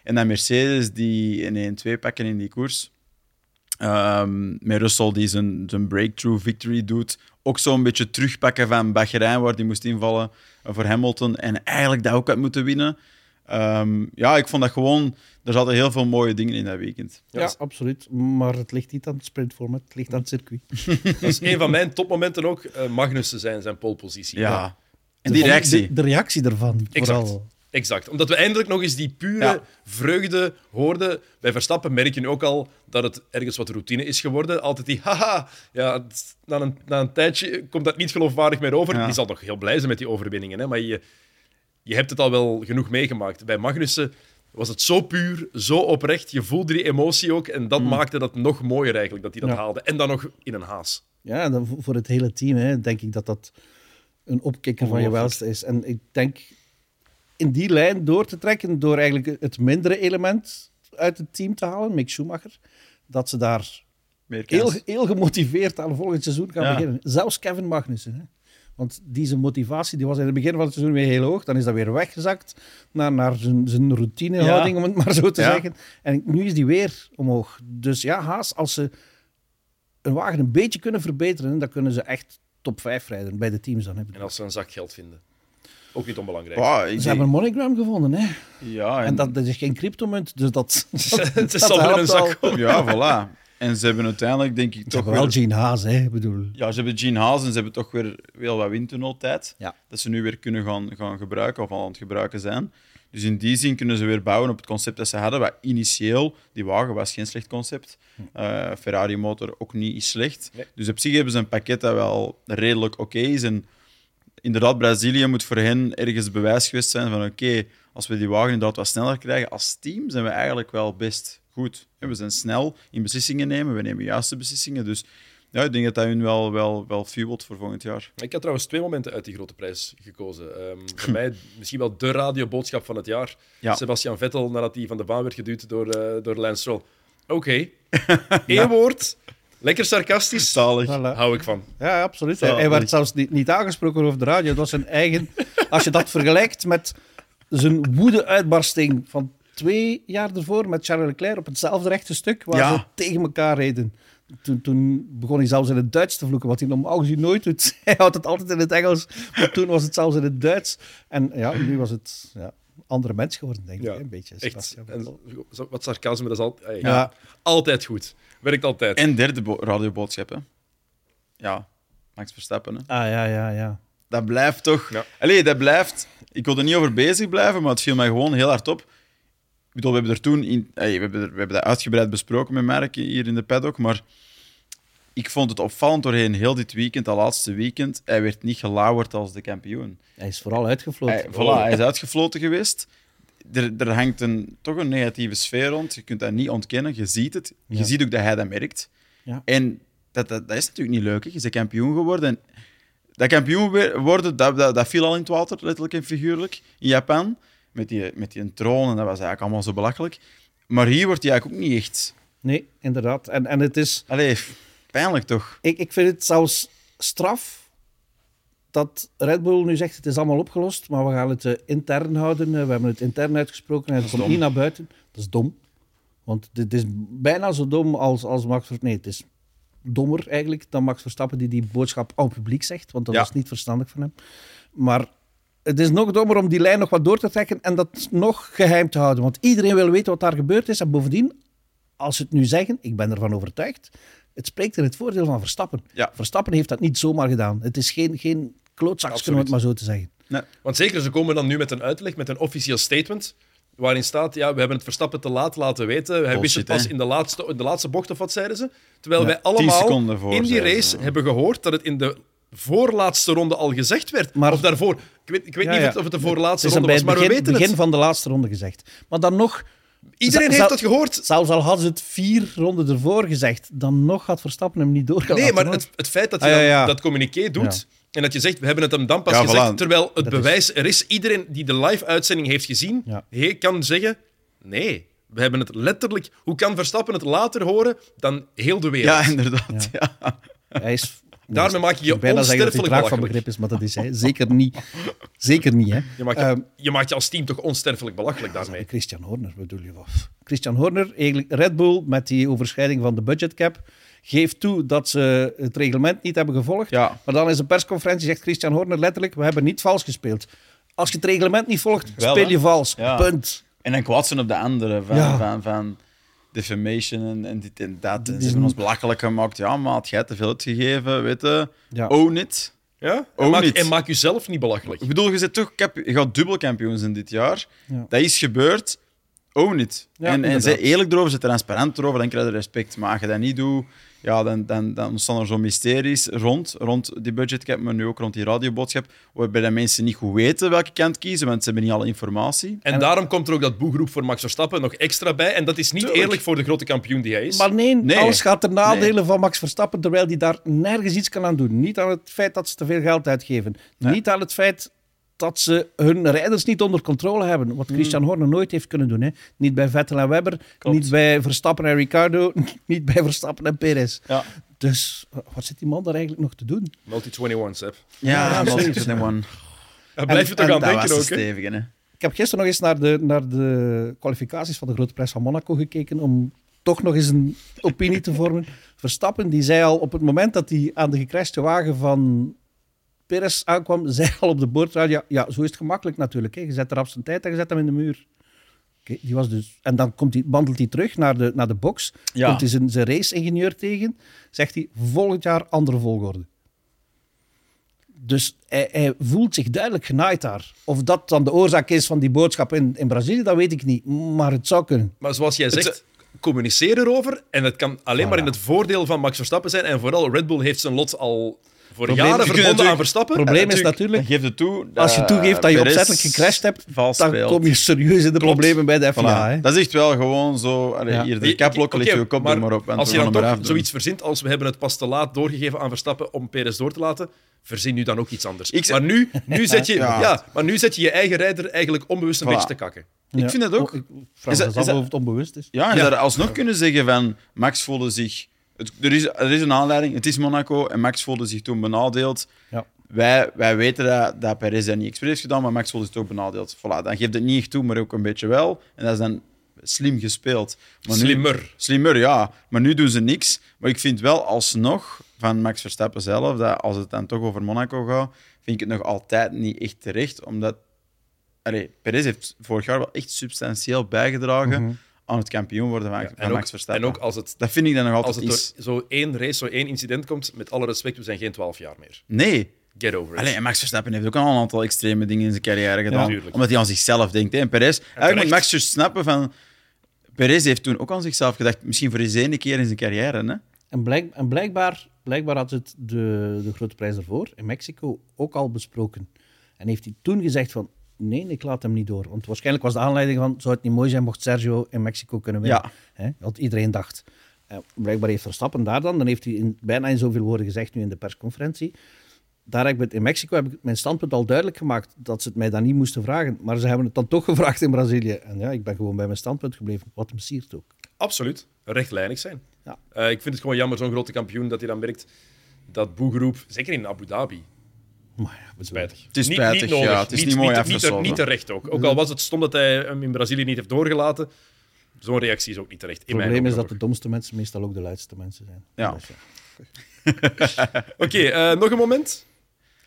En dan Mercedes, die een 1-2 pakken in die koers. Ehm, met Russell, die zijn, zijn breakthrough victory doet. Ook zo'n beetje terugpakken van Bahrein, waar die moest invallen voor Hamilton. En eigenlijk dat ook had moeten winnen. Ehm, ja, ik vond dat gewoon... Er zaten heel veel mooie dingen in dat weekend. Ja, absoluut. Maar het ligt niet aan het sprintformat, het ligt aan het circuit. *laughs* Dat is een van mijn topmomenten ook. eh Magnussen zijn zijn polepositie. Ja. En die reactie. De, de reactie ervan, Exact. vooral. Exact. Omdat we eindelijk nog eens die pure Ja. vreugde hoorden. Bij Verstappen merk je nu ook al dat het ergens wat routine is geworden. Altijd die haha. Ja, na, een, na een tijdje komt dat niet geloofwaardig meer over. Ja. Die zal nog heel blij zijn met die overwinningen. Hè? Maar je, je hebt het al wel genoeg meegemaakt. Bij Magnussen was het zo puur, zo oprecht. Je voelde die emotie ook. En dat maakte dat nog mooier eigenlijk, dat hij dat Ja. haalde. En dan nog in een haas. Ja, dan voor het hele team hè, denk ik dat dat een opkikker van je welste is. En ik denk in die lijn door te trekken, door eigenlijk het mindere element uit het team te halen, Mick Schumacher, dat ze daar heel, heel gemotiveerd aan volgend seizoen gaan Ja. beginnen. Zelfs Kevin Magnussen. Hè. Want deze motivatie die was in het begin van het seizoen weer heel hoog. Dan is dat weer weggezakt naar, naar zijn, zijn routinehouding, om het maar zo te Ja. zeggen. En nu is die weer omhoog. Dus ja, Haas, als ze een wagen een beetje kunnen verbeteren, dan kunnen ze echt top 5 rijden bij de teams dan. Hè. En als ze een zak geld vinden. Ook niet onbelangrijk. Ik Ze hebben een MoneyGram gevonden, hè. ja, En dat, dat is geen cryptomunt, dus dat... *laughs* het is dat al in een zak. al. Ja, voilà. En ze hebben uiteindelijk, denk ik, Toch toch wel weer... Gene Haas, hè. Bedoel... Ja, ze hebben Gene Haas en ze hebben toch weer wel wat windtunneltijd. Ja. Dat ze nu weer kunnen gaan, gaan gebruiken of al aan het gebruiken zijn. Dus in die zin kunnen ze weer bouwen op het concept dat ze hadden. Wat initieel, die wagen was geen slecht concept. Eh, Ferrari-motor ook niet is slecht. Nee. Dus op zich hebben ze een pakket dat wel redelijk oké is. En inderdaad, Brazilië moet voor hen ergens bewijs geweest zijn van oké, als we die wagen inderdaad wat sneller krijgen, als team zijn we eigenlijk wel best goed. We zijn snel in beslissingen nemen, we nemen juiste beslissingen. Dus ja, ik denk dat dat hun wel, wel, wel fuelt voor volgend jaar. Ik had trouwens twee momenten uit die grote prijs gekozen. Ehm, *laughs* voor mij misschien wel de radioboodschap van het jaar. Ja. Sebastian Vettel, nadat hij van de baan werd geduwd door, eh door Lance Stroll. Oké, *laughs* één woord. Lekker sarcastisch. Zalig. Voilà. Hou ik van. Ja, absoluut. Hij, Zalig. hij werd zelfs niet, niet aangesproken over de radio. Het was zijn eigen... *laughs* Als je dat vergelijkt met zijn woede-uitbarsting van twee jaar ervoor met Charles Leclerc op hetzelfde rechte stuk, waar Ja. ze tegen elkaar reden. Toen, toen begon hij zelfs in het Duits te vloeken, wat hij normaal gezien nooit doet. *laughs* Hij houdt het altijd in het Engels, maar toen was het zelfs in het Duits. En ja, nu was het ja, andere mens geworden, denk ik. Ja, Een beetje. Echt. En wat sarcasme, dat is al, ey, Ja. altijd goed. Werkt altijd. En derde bo- radioboodschap, hè. Ja, Max Verstappen, hè. Ah, ja, ja, ja. Dat blijft toch... Ja. Allee, dat blijft... Ik wil er niet over bezig blijven, maar het viel mij gewoon heel hard op. Ik bedoel, we hebben er toen... In, we, hebben er- we hebben dat uitgebreid besproken met Merk hier in de paddock, maar ik vond het opvallend doorheen heel dit weekend, dat laatste weekend, hij werd niet gelauwerd als de kampioen. Hij is vooral uitgefloten. Hij, voilà, hij is uitgefloten geweest. Er, er hangt een, toch een negatieve sfeer rond. Je kunt dat niet ontkennen. Je ziet het. Je Ja. ziet ook dat hij dat merkt. Ja. En dat, dat, dat is natuurlijk niet leuk. hè. Je bent kampioen geworden. En dat kampioen worden, dat, dat, dat viel al in het water, letterlijk en figuurlijk, in Japan. Met die, met die troon, en dat was eigenlijk allemaal zo belachelijk. Maar hier wordt hij eigenlijk ook niet echt... Nee, inderdaad. En, en het is... Allee, pijnlijk toch? Ik, ik vind het zelfs straf dat Red Bull nu zegt het is allemaal opgelost, maar we gaan het eh, intern houden. Eh, we hebben het intern uitgesproken en het komt niet naar buiten. Dat is dom. Want dit is bijna zo dom als, als Max Verstappen. Nee, het is dommer eigenlijk dan Max Verstappen die die boodschap aan het publiek zegt, want dat Ja. is niet verstandig van hem. Maar het is nog dommer om die lijn nog wat door te trekken en dat nog geheim te houden. Want iedereen wil weten wat daar gebeurd is. En bovendien, als ze het nu zeggen, ik ben ervan overtuigd, het spreekt in het voordeel van Verstappen. Ja. Verstappen heeft dat niet zomaar gedaan. Het is geen, geen klootzakje, om het maar zo te zeggen. Nee. Want zeker, ze komen dan nu met een uitleg, met een officieel statement, waarin staat, ja, we hebben het Verstappen te laat laten weten. Hij wist het pas in de laatste, in de laatste bocht, of wat zeiden ze? Terwijl Ja, wij allemaal voor, in die race ze. hebben gehoord dat het in de voorlaatste ronde al gezegd werd. Maar- of daarvoor. Ik weet, ik weet Ja, niet ja. of het de Het voorlaatste is ronde was, het maar begin, we weten begin het. van de laatste ronde gezegd. Maar dan nog, Iedereen heeft dat gehoord. zelfs al hadden ze het vier ronden ervoor gezegd, dan nog had Verstappen hem niet doorgelaten. Nee, maar het, het feit dat je Ah, ja, ja. dat communiqué doet en dat je zegt, we hebben het hem dan pas Ja, gezegd, voilà. terwijl het Dat is- bewijs er is. Iedereen die de live-uitzending heeft gezien, he- kan zeggen, nee, we hebben het letterlijk... Hoe kan Verstappen het later horen dan heel de wereld? Ja, inderdaad. Ja. Hij is... Daarmee maak je je bijna zeggen dat onsterfelijk traag van belachelijk. begrip is, maar dat is hij zeker niet. Zeker niet, hè. Je maakt je, Ehm, je maakt je als team toch onsterfelijk belachelijk daarmee. Christian Horner bedoel je wat? Christian Horner, eigenlijk Red Bull met die overschrijding van de budgetcap, geeft toe dat ze het reglement niet hebben gevolgd. Ja. Maar dan is een persconferentie zegt Christian Horner letterlijk, we hebben niet vals gespeeld. Als je het reglement niet volgt, Wel, speel hè? je vals. Ja. Punt. En dan kwatsen op de andere van, Ja. van, van defamation en, en dit en dat. Dit Ze hebben ons belachelijk gemaakt. Ja, maat, jij hebt te veel uitgegeven, weet je. Ja. Own it. Ja? En, maak, en maak jezelf niet belachelijk. Ik bedoel, je, zit toch, je gaat dubbel kampioen zijn dit jaar. Ja. Dat is gebeurd. Own it. Ja, en en zij eerlijk erover, ze transparant erover, dan krijg je respect. Maar als je dat niet doet, ja, dan, dan, dan ontstaan er zo mysteries rond, rond die budgetcap, maar nu ook rond die radioboodschap, waarbij de mensen niet goed weten welke kant kiezen, want ze hebben niet alle informatie. En, daarom komt er ook dat boegroep voor Max Verstappen nog extra bij. En dat is niet Tuurlijk. eerlijk voor de grote kampioen die hij is. Maar nee, Nee. alles gaat ten nadele van Max Verstappen, terwijl hij daar nergens iets kan aan doen. Niet aan het feit dat ze te veel geld uitgeven. Nee. Niet aan het feit dat ze hun rijders niet onder controle hebben. Hmm. Wat Christian Horner nooit heeft kunnen doen. Hè. Niet bij Vettel en Webber, Klopt. niet bij Verstappen en Ricardo, *laughs* niet bij Verstappen en Perez. Ja, Dus wat zit die man daar eigenlijk nog te doen? Multi 21, Seb. ja, Ja, dat zoiets. is het one. Daar blijf je toch aan denken ook, hè. Ik heb gisteren nog eens naar de, naar de kwalificaties van de Grote Prijs van Monaco gekeken om toch nog eens een opinie te vormen. *laughs* Verstappen die zei al op het moment dat hij aan de gecrashte wagen van Perez aankwam, *laughs* zei al op de boordradio, ja, zo is het gemakkelijk natuurlijk. Hè. Je zet eraf zijn tijd en je zet hem in de muur. Oké, die was dus, en dan komt hij, wandelt hij terug naar de, naar de box, Ja. komt hij zijn, zijn race-ingenieur tegen, zegt hij volgend jaar andere volgorde. Dus hij, hij voelt zich duidelijk genaaid daar. Of dat dan de oorzaak is van die boodschap in, in Brazilië, dat weet ik niet. Maar het zou kunnen. Maar zoals jij zegt, communiceer erover. En het kan alleen maar Voilà. in het voordeel van Max Verstappen zijn. En vooral Red Bull heeft zijn lot al voor Probleem- jaren verbonden aan Verstappen. Het probleem is natuurlijk, Dan geef het toe. als je toegeeft dat je Perez opzettelijk gecrashed hebt, dan speelt. kom je serieus in de problemen bij de FIA. Voilà. hè. Dat is echt wel gewoon zo. Allee, Ja. Hier, de ligt je kop er maar op. en als je dan toch zoiets verzint als we hebben het pas te laat doorgegeven aan Verstappen om Perez door te laten, verzin nu dan ook iets anders. Ik maar, nu, nu zet je, *laughs* Ja. ja. maar nu zet je je eigen rijder eigenlijk onbewust een Voilà. beetje te kakken. Ja. Ik vind het ook. Oh, ik vraag Is me dat- is dat- of het onbewust is. Ja, en Ja. dat er alsnog kunnen zeggen van Max voelde zich... Het, er, is, er is een aanleiding, het is Monaco en Max voelde zich toen benadeeld. Ja. Wij, wij weten dat, dat Perez dat niet expres heeft gedaan, maar Max voelde zich toch benadeeld. Voilà, dan geeft het niet echt toe, maar ook een beetje wel. En dat is dan slim gespeeld. Maar nu- Slimmer. Slimmer, ja. Maar nu doen ze niks. Maar ik vind wel alsnog van Max Verstappen zelf, dat als het dan toch over Monaco gaat, vind ik het nog altijd niet echt terecht. Omdat Allee, Perez heeft vorig jaar wel echt substantieel bijgedragen aan het kampioen worden van, van En Max ook, Verstappen. en ook als het, dat vind ik dan nog als altijd het door zo één race, zo één incident komt, met alle respect, we zijn geen 12 jaar meer. Nee. Get over it. Allee, Max Verstappen heeft ook al een aantal extreme dingen in zijn carrière gedaan. omdat hij aan zichzelf denkt. Hè. En Perez, eigenlijk moet Max dus snappen van... Perez heeft toen ook aan zichzelf gedacht, misschien voor eens ene keer in zijn carrière. Hè? En, blijk, en blijkbaar, blijkbaar had het de, de grote prijs ervoor in Mexico ook al besproken. En heeft hij toen gezegd van, nee, ik laat hem niet door. Want waarschijnlijk was de aanleiding van, zou het niet mooi zijn mocht Sergio in Mexico kunnen winnen? Ja. Iedereen dacht. Eh, blijkbaar heeft Verstappen daar dan, dan heeft hij in, bijna in zoveel woorden gezegd nu in de persconferentie. Daar heb ik in Mexico heb ik mijn standpunt al duidelijk gemaakt dat ze het mij dan niet moesten vragen. Maar ze hebben het dan toch *laughs* gevraagd in Brazilië. En ja, ik ben gewoon bij mijn standpunt gebleven. Wat hem siert ook. Absoluut. Rechtlijnig zijn. Ja. Eh, ik vind het gewoon jammer, zo'n grote kampioen, dat hij dan merkt dat boegeroep, zeker in Abu Dhabi, Maar ja, spijtig. Het is Niet- spijtig, niet, nodig. ja. Het is niet mooi niet, niet terecht ook. Ook al was het stom dat hij hem in Brazilië niet heeft doorgelaten, zo'n reactie is ook niet terecht. Het In mijn probleem is dat de domste mensen meestal ook de luidste mensen zijn. Ja. Dus nog. *laughs* Oké, eh, nog een moment?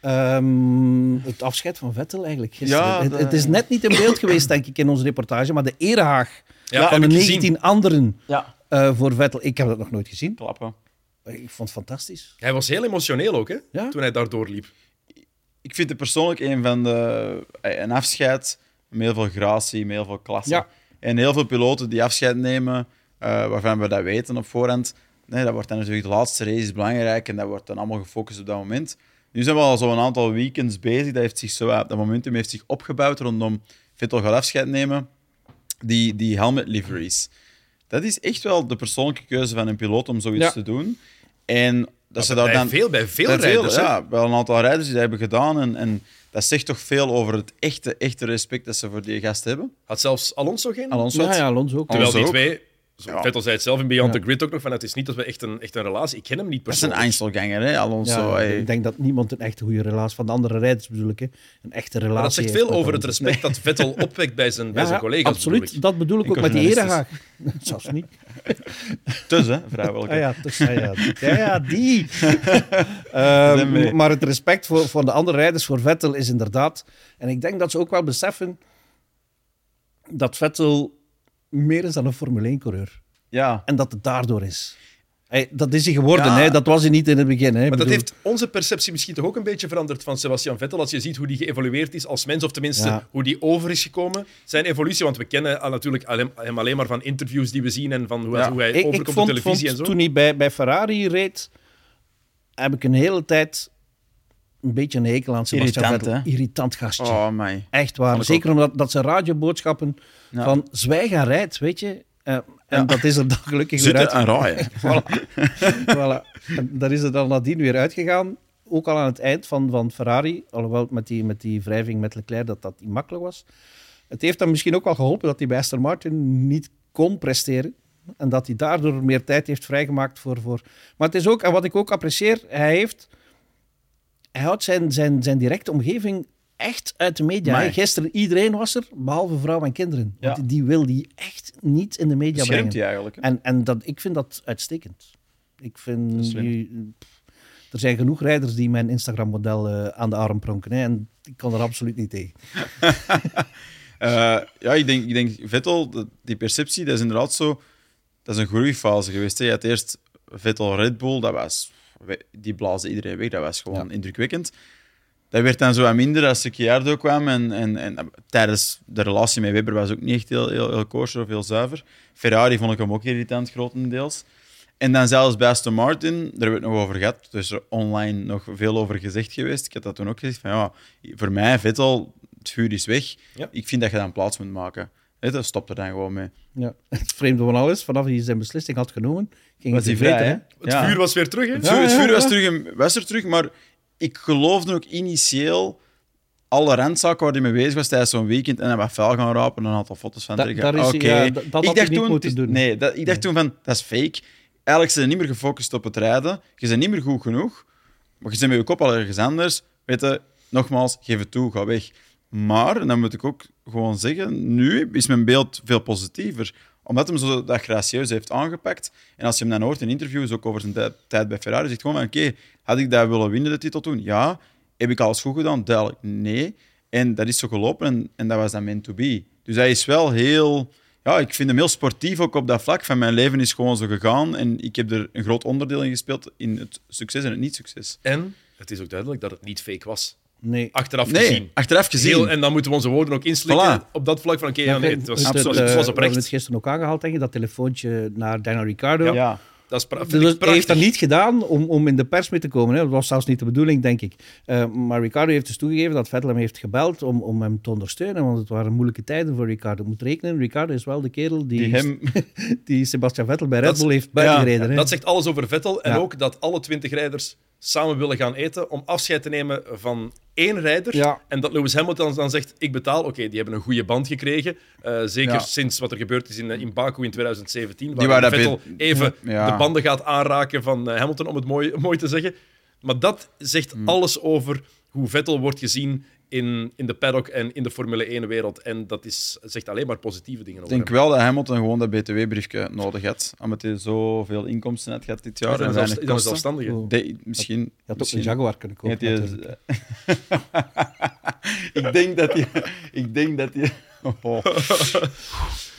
Ehm, het afscheid van Vettel eigenlijk gisteren. Ja, het, de- het is net niet in beeld geweest, denk ik, in onze reportage, maar de erehaag Ja, van de heb ik gezien. 19 anderen Ja. eh, voor Vettel, ik heb dat nog nooit gezien. Klappen. Ik vond het fantastisch. Hij was heel emotioneel ook, hè, Ja. toen hij daardoor liep. Ik vind het persoonlijk een van de... eh, Een afscheid met heel veel gratie, met heel veel klasse. Ja. En heel veel piloten die afscheid nemen, eh, waarvan we dat weten op voorhand. Nee, dat wordt dan natuurlijk de laatste race is belangrijk en dat wordt dan allemaal gefocust op dat moment. Nu zijn we al zo'n aantal weekends bezig. Dat, heeft zich zo, dat momentum heeft zich opgebouwd rondom Vettel gaat afscheid nemen. Die, die helmet liveries. Dat is echt wel de persoonlijke keuze van een piloot om zoiets Ja. te doen. En dat ze daar bij, dan... veel, bij veel bij rijders. ja, wel een aantal rijders die dat hebben gedaan. En, en dat zegt toch veel over het echte, echte respect dat ze voor die gast hebben. Had zelfs Alonso geen? Alonso Ja, had- ja, Alonso ook. Terwijl die Alonso twee, zo, Ja. Vettel zei het zelf in Beyond Ja. the Grid ook nog, van het is niet dat we echt een, echt een relatie... Ik ken hem niet Dat is een persoonlijk. Einzelganger, hè, Alonso. Ja, hey. ik denk dat niemand een echte goede relatie van de andere rijders bedoel ik, hè, een echte relatie. Maar dat zegt veel over het respect dat *laughs* Vettel opwekt bij zijn, bij zijn collega's. absoluut. bedoel ik. Dat bedoel ik ook met die erehaag. *laughs* Zelfs niet. *laughs* Dus, hè. Ah ja, dus, ja, ja, ja, ja, die. Ehm, maar het respect voor, voor de andere rijders, voor Vettel, is inderdaad... En ik denk dat ze ook wel beseffen dat Vettel meer is dan een Formule 1-coureur. Ja. En dat het daardoor is. Hey, dat is hij geworden, Ja. hè? dat was hij niet in het begin. Hè? Maar dat heeft onze perceptie misschien toch ook een beetje veranderd van Sebastian Vettel. Als je ziet hoe die geëvolueerd is als mens, of tenminste Ja. hoe die over is gekomen. Zijn evolutie, want we kennen al natuurlijk alleen- hem alleen maar van interviews die we zien en van hoe, Ja. hoe hij ik, ik overkomt vond, op televisie vond en zo. toen hij bij, bij Ferrari reed, heb ik een hele tijd een beetje een hekel aan Sebastian Irritant, Vettel. Irritant gastje. Oh, my. Echt waar. Zeker omdat dat zijn radioboodschappen Ja. van zwijg en rijd, weet je. Eh, en Ja. dat is er dan gelukkig weer Zitten uit. en raaien. *laughs* voilà. voilà. En daar is het dan nadien weer uitgegaan. Ook al aan het eind van, van Ferrari, alhoewel met die, met die wrijving met Leclerc dat dat niet makkelijk was. Het heeft hem misschien ook wel geholpen dat hij bij Aston Martin niet kon presteren. En dat hij daardoor meer tijd heeft vrijgemaakt voor... voor... Maar het is ook, en wat ik ook apprecieer, hij heeft... Hij houdt zijn, zijn, zijn directe omgeving echt uit de media. Gisteren, iedereen was er, behalve vrouw en kinderen. Want die wil die echt niet in de media brengen. Schermt hij eigenlijk. hè? En, en dat, ik vind dat uitstekend. Ik vind... Die- er zijn genoeg rijders die mijn Instagram-model eh, aan de arm pronken. Hè, en ik kan er absoluut niet tegen. *laughs* Eh, ja, ik denk, ik denk Vettel, die perceptie, dat is inderdaad zo. Dat is een groeifase geweest. Hè. Je had eerst Vettel Red Bull, dat was, die blaasde iedereen weg. Dat was gewoon indrukwekkend. Dat werd dan zo wat minder als Ricciardo kwam. En, en, en tijdens de relatie met Weber was ook niet echt heel, heel, heel kosher of heel zuiver. Ferrari vond ik hem ook irritant, grotendeels. En dan zelfs bij Aston Martin, daar hebben we het nog over gehad. Er is er online nog veel over gezegd geweest. Ik had dat toen ook gezegd. Van, ja, voor mij, Vettel, het vuur is weg. Ja. Ik vind dat je dan plaats moet maken. Dat stopt er dan gewoon mee. Ja. Het vreemde van alles, vanaf hij zijn beslissing had genomen, ging Was hij vrij, hè? Het Ja. vuur was weer terug, hè? Het vuur, het ja, vuur was, terug, in- was er terug, maar ik geloofde ook initieel alle randzaken waar hij mee bezig was tijdens zo'n weekend en hij wat vuil gaan rapen en een aantal foto's van Da- trekken. daar is hij- Oké. ja, dat- dat had ik hij dacht niet toen, moeten doen. Nee, dat, ik dacht toen van, dat is fake. Eigenlijk zijn ze niet meer gefocust op het rijden. Je bent niet meer goed genoeg. Maar je bent met je kop al ergens anders. Weet je, nogmaals, geef het toe, ga weg. Maar, en dan moet ik ook gewoon zeggen, nu is mijn beeld veel positiever. Omdat hem zo dat gracieus heeft aangepakt. En als je hem dan hoort in interviews, ook over zijn tijd- bij Ferrari, zegt gewoon van, oké, had ik dat willen winnen, de titel toen? Ja. Heb ik alles goed gedaan? Duidelijk, nee. En dat is zo gelopen en, en dat was dan meant to be. Dus hij is wel heel... Ja, ik vind hem heel sportief ook op dat vlak. Van mijn leven is gewoon zo gegaan. En ik heb er een groot onderdeel in gespeeld in het succes en het niet-succes. En het is ook duidelijk dat het niet fake was. Nee. Achteraf Nee, gezien. achteraf gezien. Heel, en dan moeten we onze woorden ook inslikken Voilà. op dat vlak van oké, ja, nee, het was, het, het was, eh, het was We hebben oprecht. het gisteren ook aangehaald, denk ik, dat telefoontje naar Daniel Ricciardo. ja. Dat is pra- vind Dus hij prachtig. heeft dat niet gedaan om, om in de pers mee te komen. Hè. Dat was zelfs niet de bedoeling, denk ik. Eh, maar Ricciardo heeft dus toegegeven dat Vettel hem heeft gebeld om, om hem te ondersteunen. Want het waren moeilijke tijden voor Ricciardo. Je moet rekenen, Ricciardo is wel de kerel die, Die hem... *laughs* die Sebastian Vettel bij Red Bull heeft buitengereden. hè. Dat zegt alles over Vettel. En Ja. ook dat alle twintig rijders samen willen gaan eten om afscheid te nemen van één rijder. Ja. En dat Lewis Hamilton dan zegt, ik betaal. Oké, die hebben een goede band gekregen. Eh, zeker Ja. sinds wat er gebeurd is in, eh, in Baku in 2017. Die Waar Vettel even *laughs* Ja. de banden gaat aanraken van eh, Hamilton, om het mooi, *laughs* mooi te zeggen. Maar dat zegt Hmm. alles over hoe Vettel wordt gezien in, in de paddock en in de Formule 1-wereld. En dat is, zegt alleen maar positieve dingen Ik over denk hem. wel dat Hamilton gewoon dat BTW-briefje nodig had. Omdat hij zoveel inkomsten had gehad dit jaar. En zelfs- kosten. zelfstandige? Oh. De- misschien. Je had ook misschien een Jaguar kunnen kopen. *laughs* ik denk dat hij. Ik denk dat hij. *laughs* Oh, *laughs*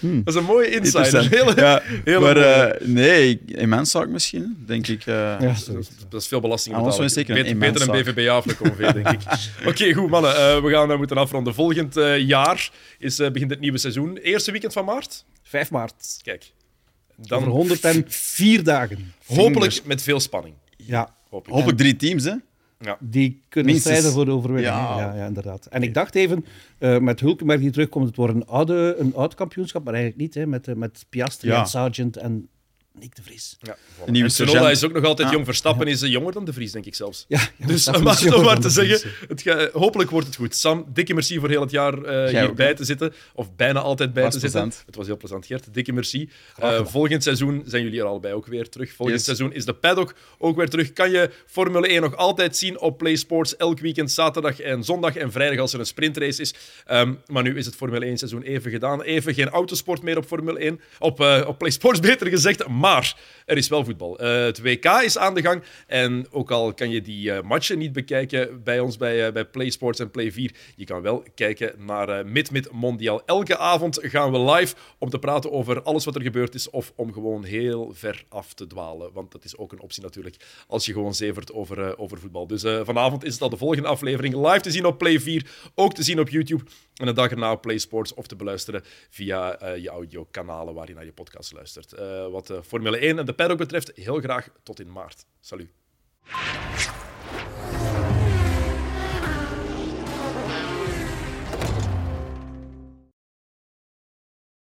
Dat is een mooie insider. Hele, ja, hele maar eh, nee, mijn zaak misschien, denk ik. eh, Ja, zo is. Dat is veel belasting betalen. is zeker een beter, beter een BVBA of een Convé, denk ik. *laughs* Oké, goed mannen. eh, we gaan moeten afronden. Volgend eh, jaar is, eh, begint het nieuwe seizoen. Eerste weekend van maart. 5 maart. Kijk. Dan Dan 104 dagen. hopelijk met veel spanning. Ja, Hopelijk. Hopelijk drie teams, hè? Die kunnen Minstens. strijden voor de overwinning. Ja. Ja. Ja, ja, inderdaad. En ik dacht even, eh, met Hulkenberg die terugkomt, het wordt een, oude, een oud kampioenschap, maar eigenlijk niet. Hè, met, eh, met Piastri Ja. en Sargent en Nick de Vries. Ja, voilà. Nieuwe en Tsunoda is ook nog altijd Ja. jong. Verstappen is eh, jonger dan de Vries, denk ik zelfs. Ja, *laughs* Dus om maar, is te de zeggen, het ga- hopelijk wordt het goed. Sam, dikke merci voor heel het jaar eh, Jij hierbij ook, te zitten. Of bijna altijd bij Was te zitten. plezant. Het was heel plezant, Gert. Dikke merci. Eh, gedaan. volgend seizoen zijn jullie er allebei ook weer terug. Volgend Yes. seizoen is de paddock ook weer terug. Kan je Formule 1 nog altijd zien op Play Sports. Elk weekend, zaterdag en zondag en vrijdag als er een sprintrace is. Ehm, maar nu is het Formule 1 seizoen even gedaan. Even geen autosport meer op Formule 1. Op, eh, op Play Sports *laughs* beter gezegd. Maar er is wel voetbal. Eh, het WK is aan de gang. En ook al kan je die eh, matchen niet bekijken bij ons bij, eh, bij Play Sports en Play 4, je kan wel kijken naar Mid-Mid Mondial. Elke avond gaan we live om te praten over alles wat er gebeurd is of om gewoon heel ver af te dwalen. Want dat is ook een optie natuurlijk als je gewoon zevert over, over voetbal. Dus vanavond is het al de volgende aflevering live te zien op Play 4, ook te zien op YouTube en de dag erna op Play Sports of te beluisteren via je audiokanalen waar je naar je podcast luistert. Wat Formule 1 en de paddock betreft, heel graag tot in maart. Salut.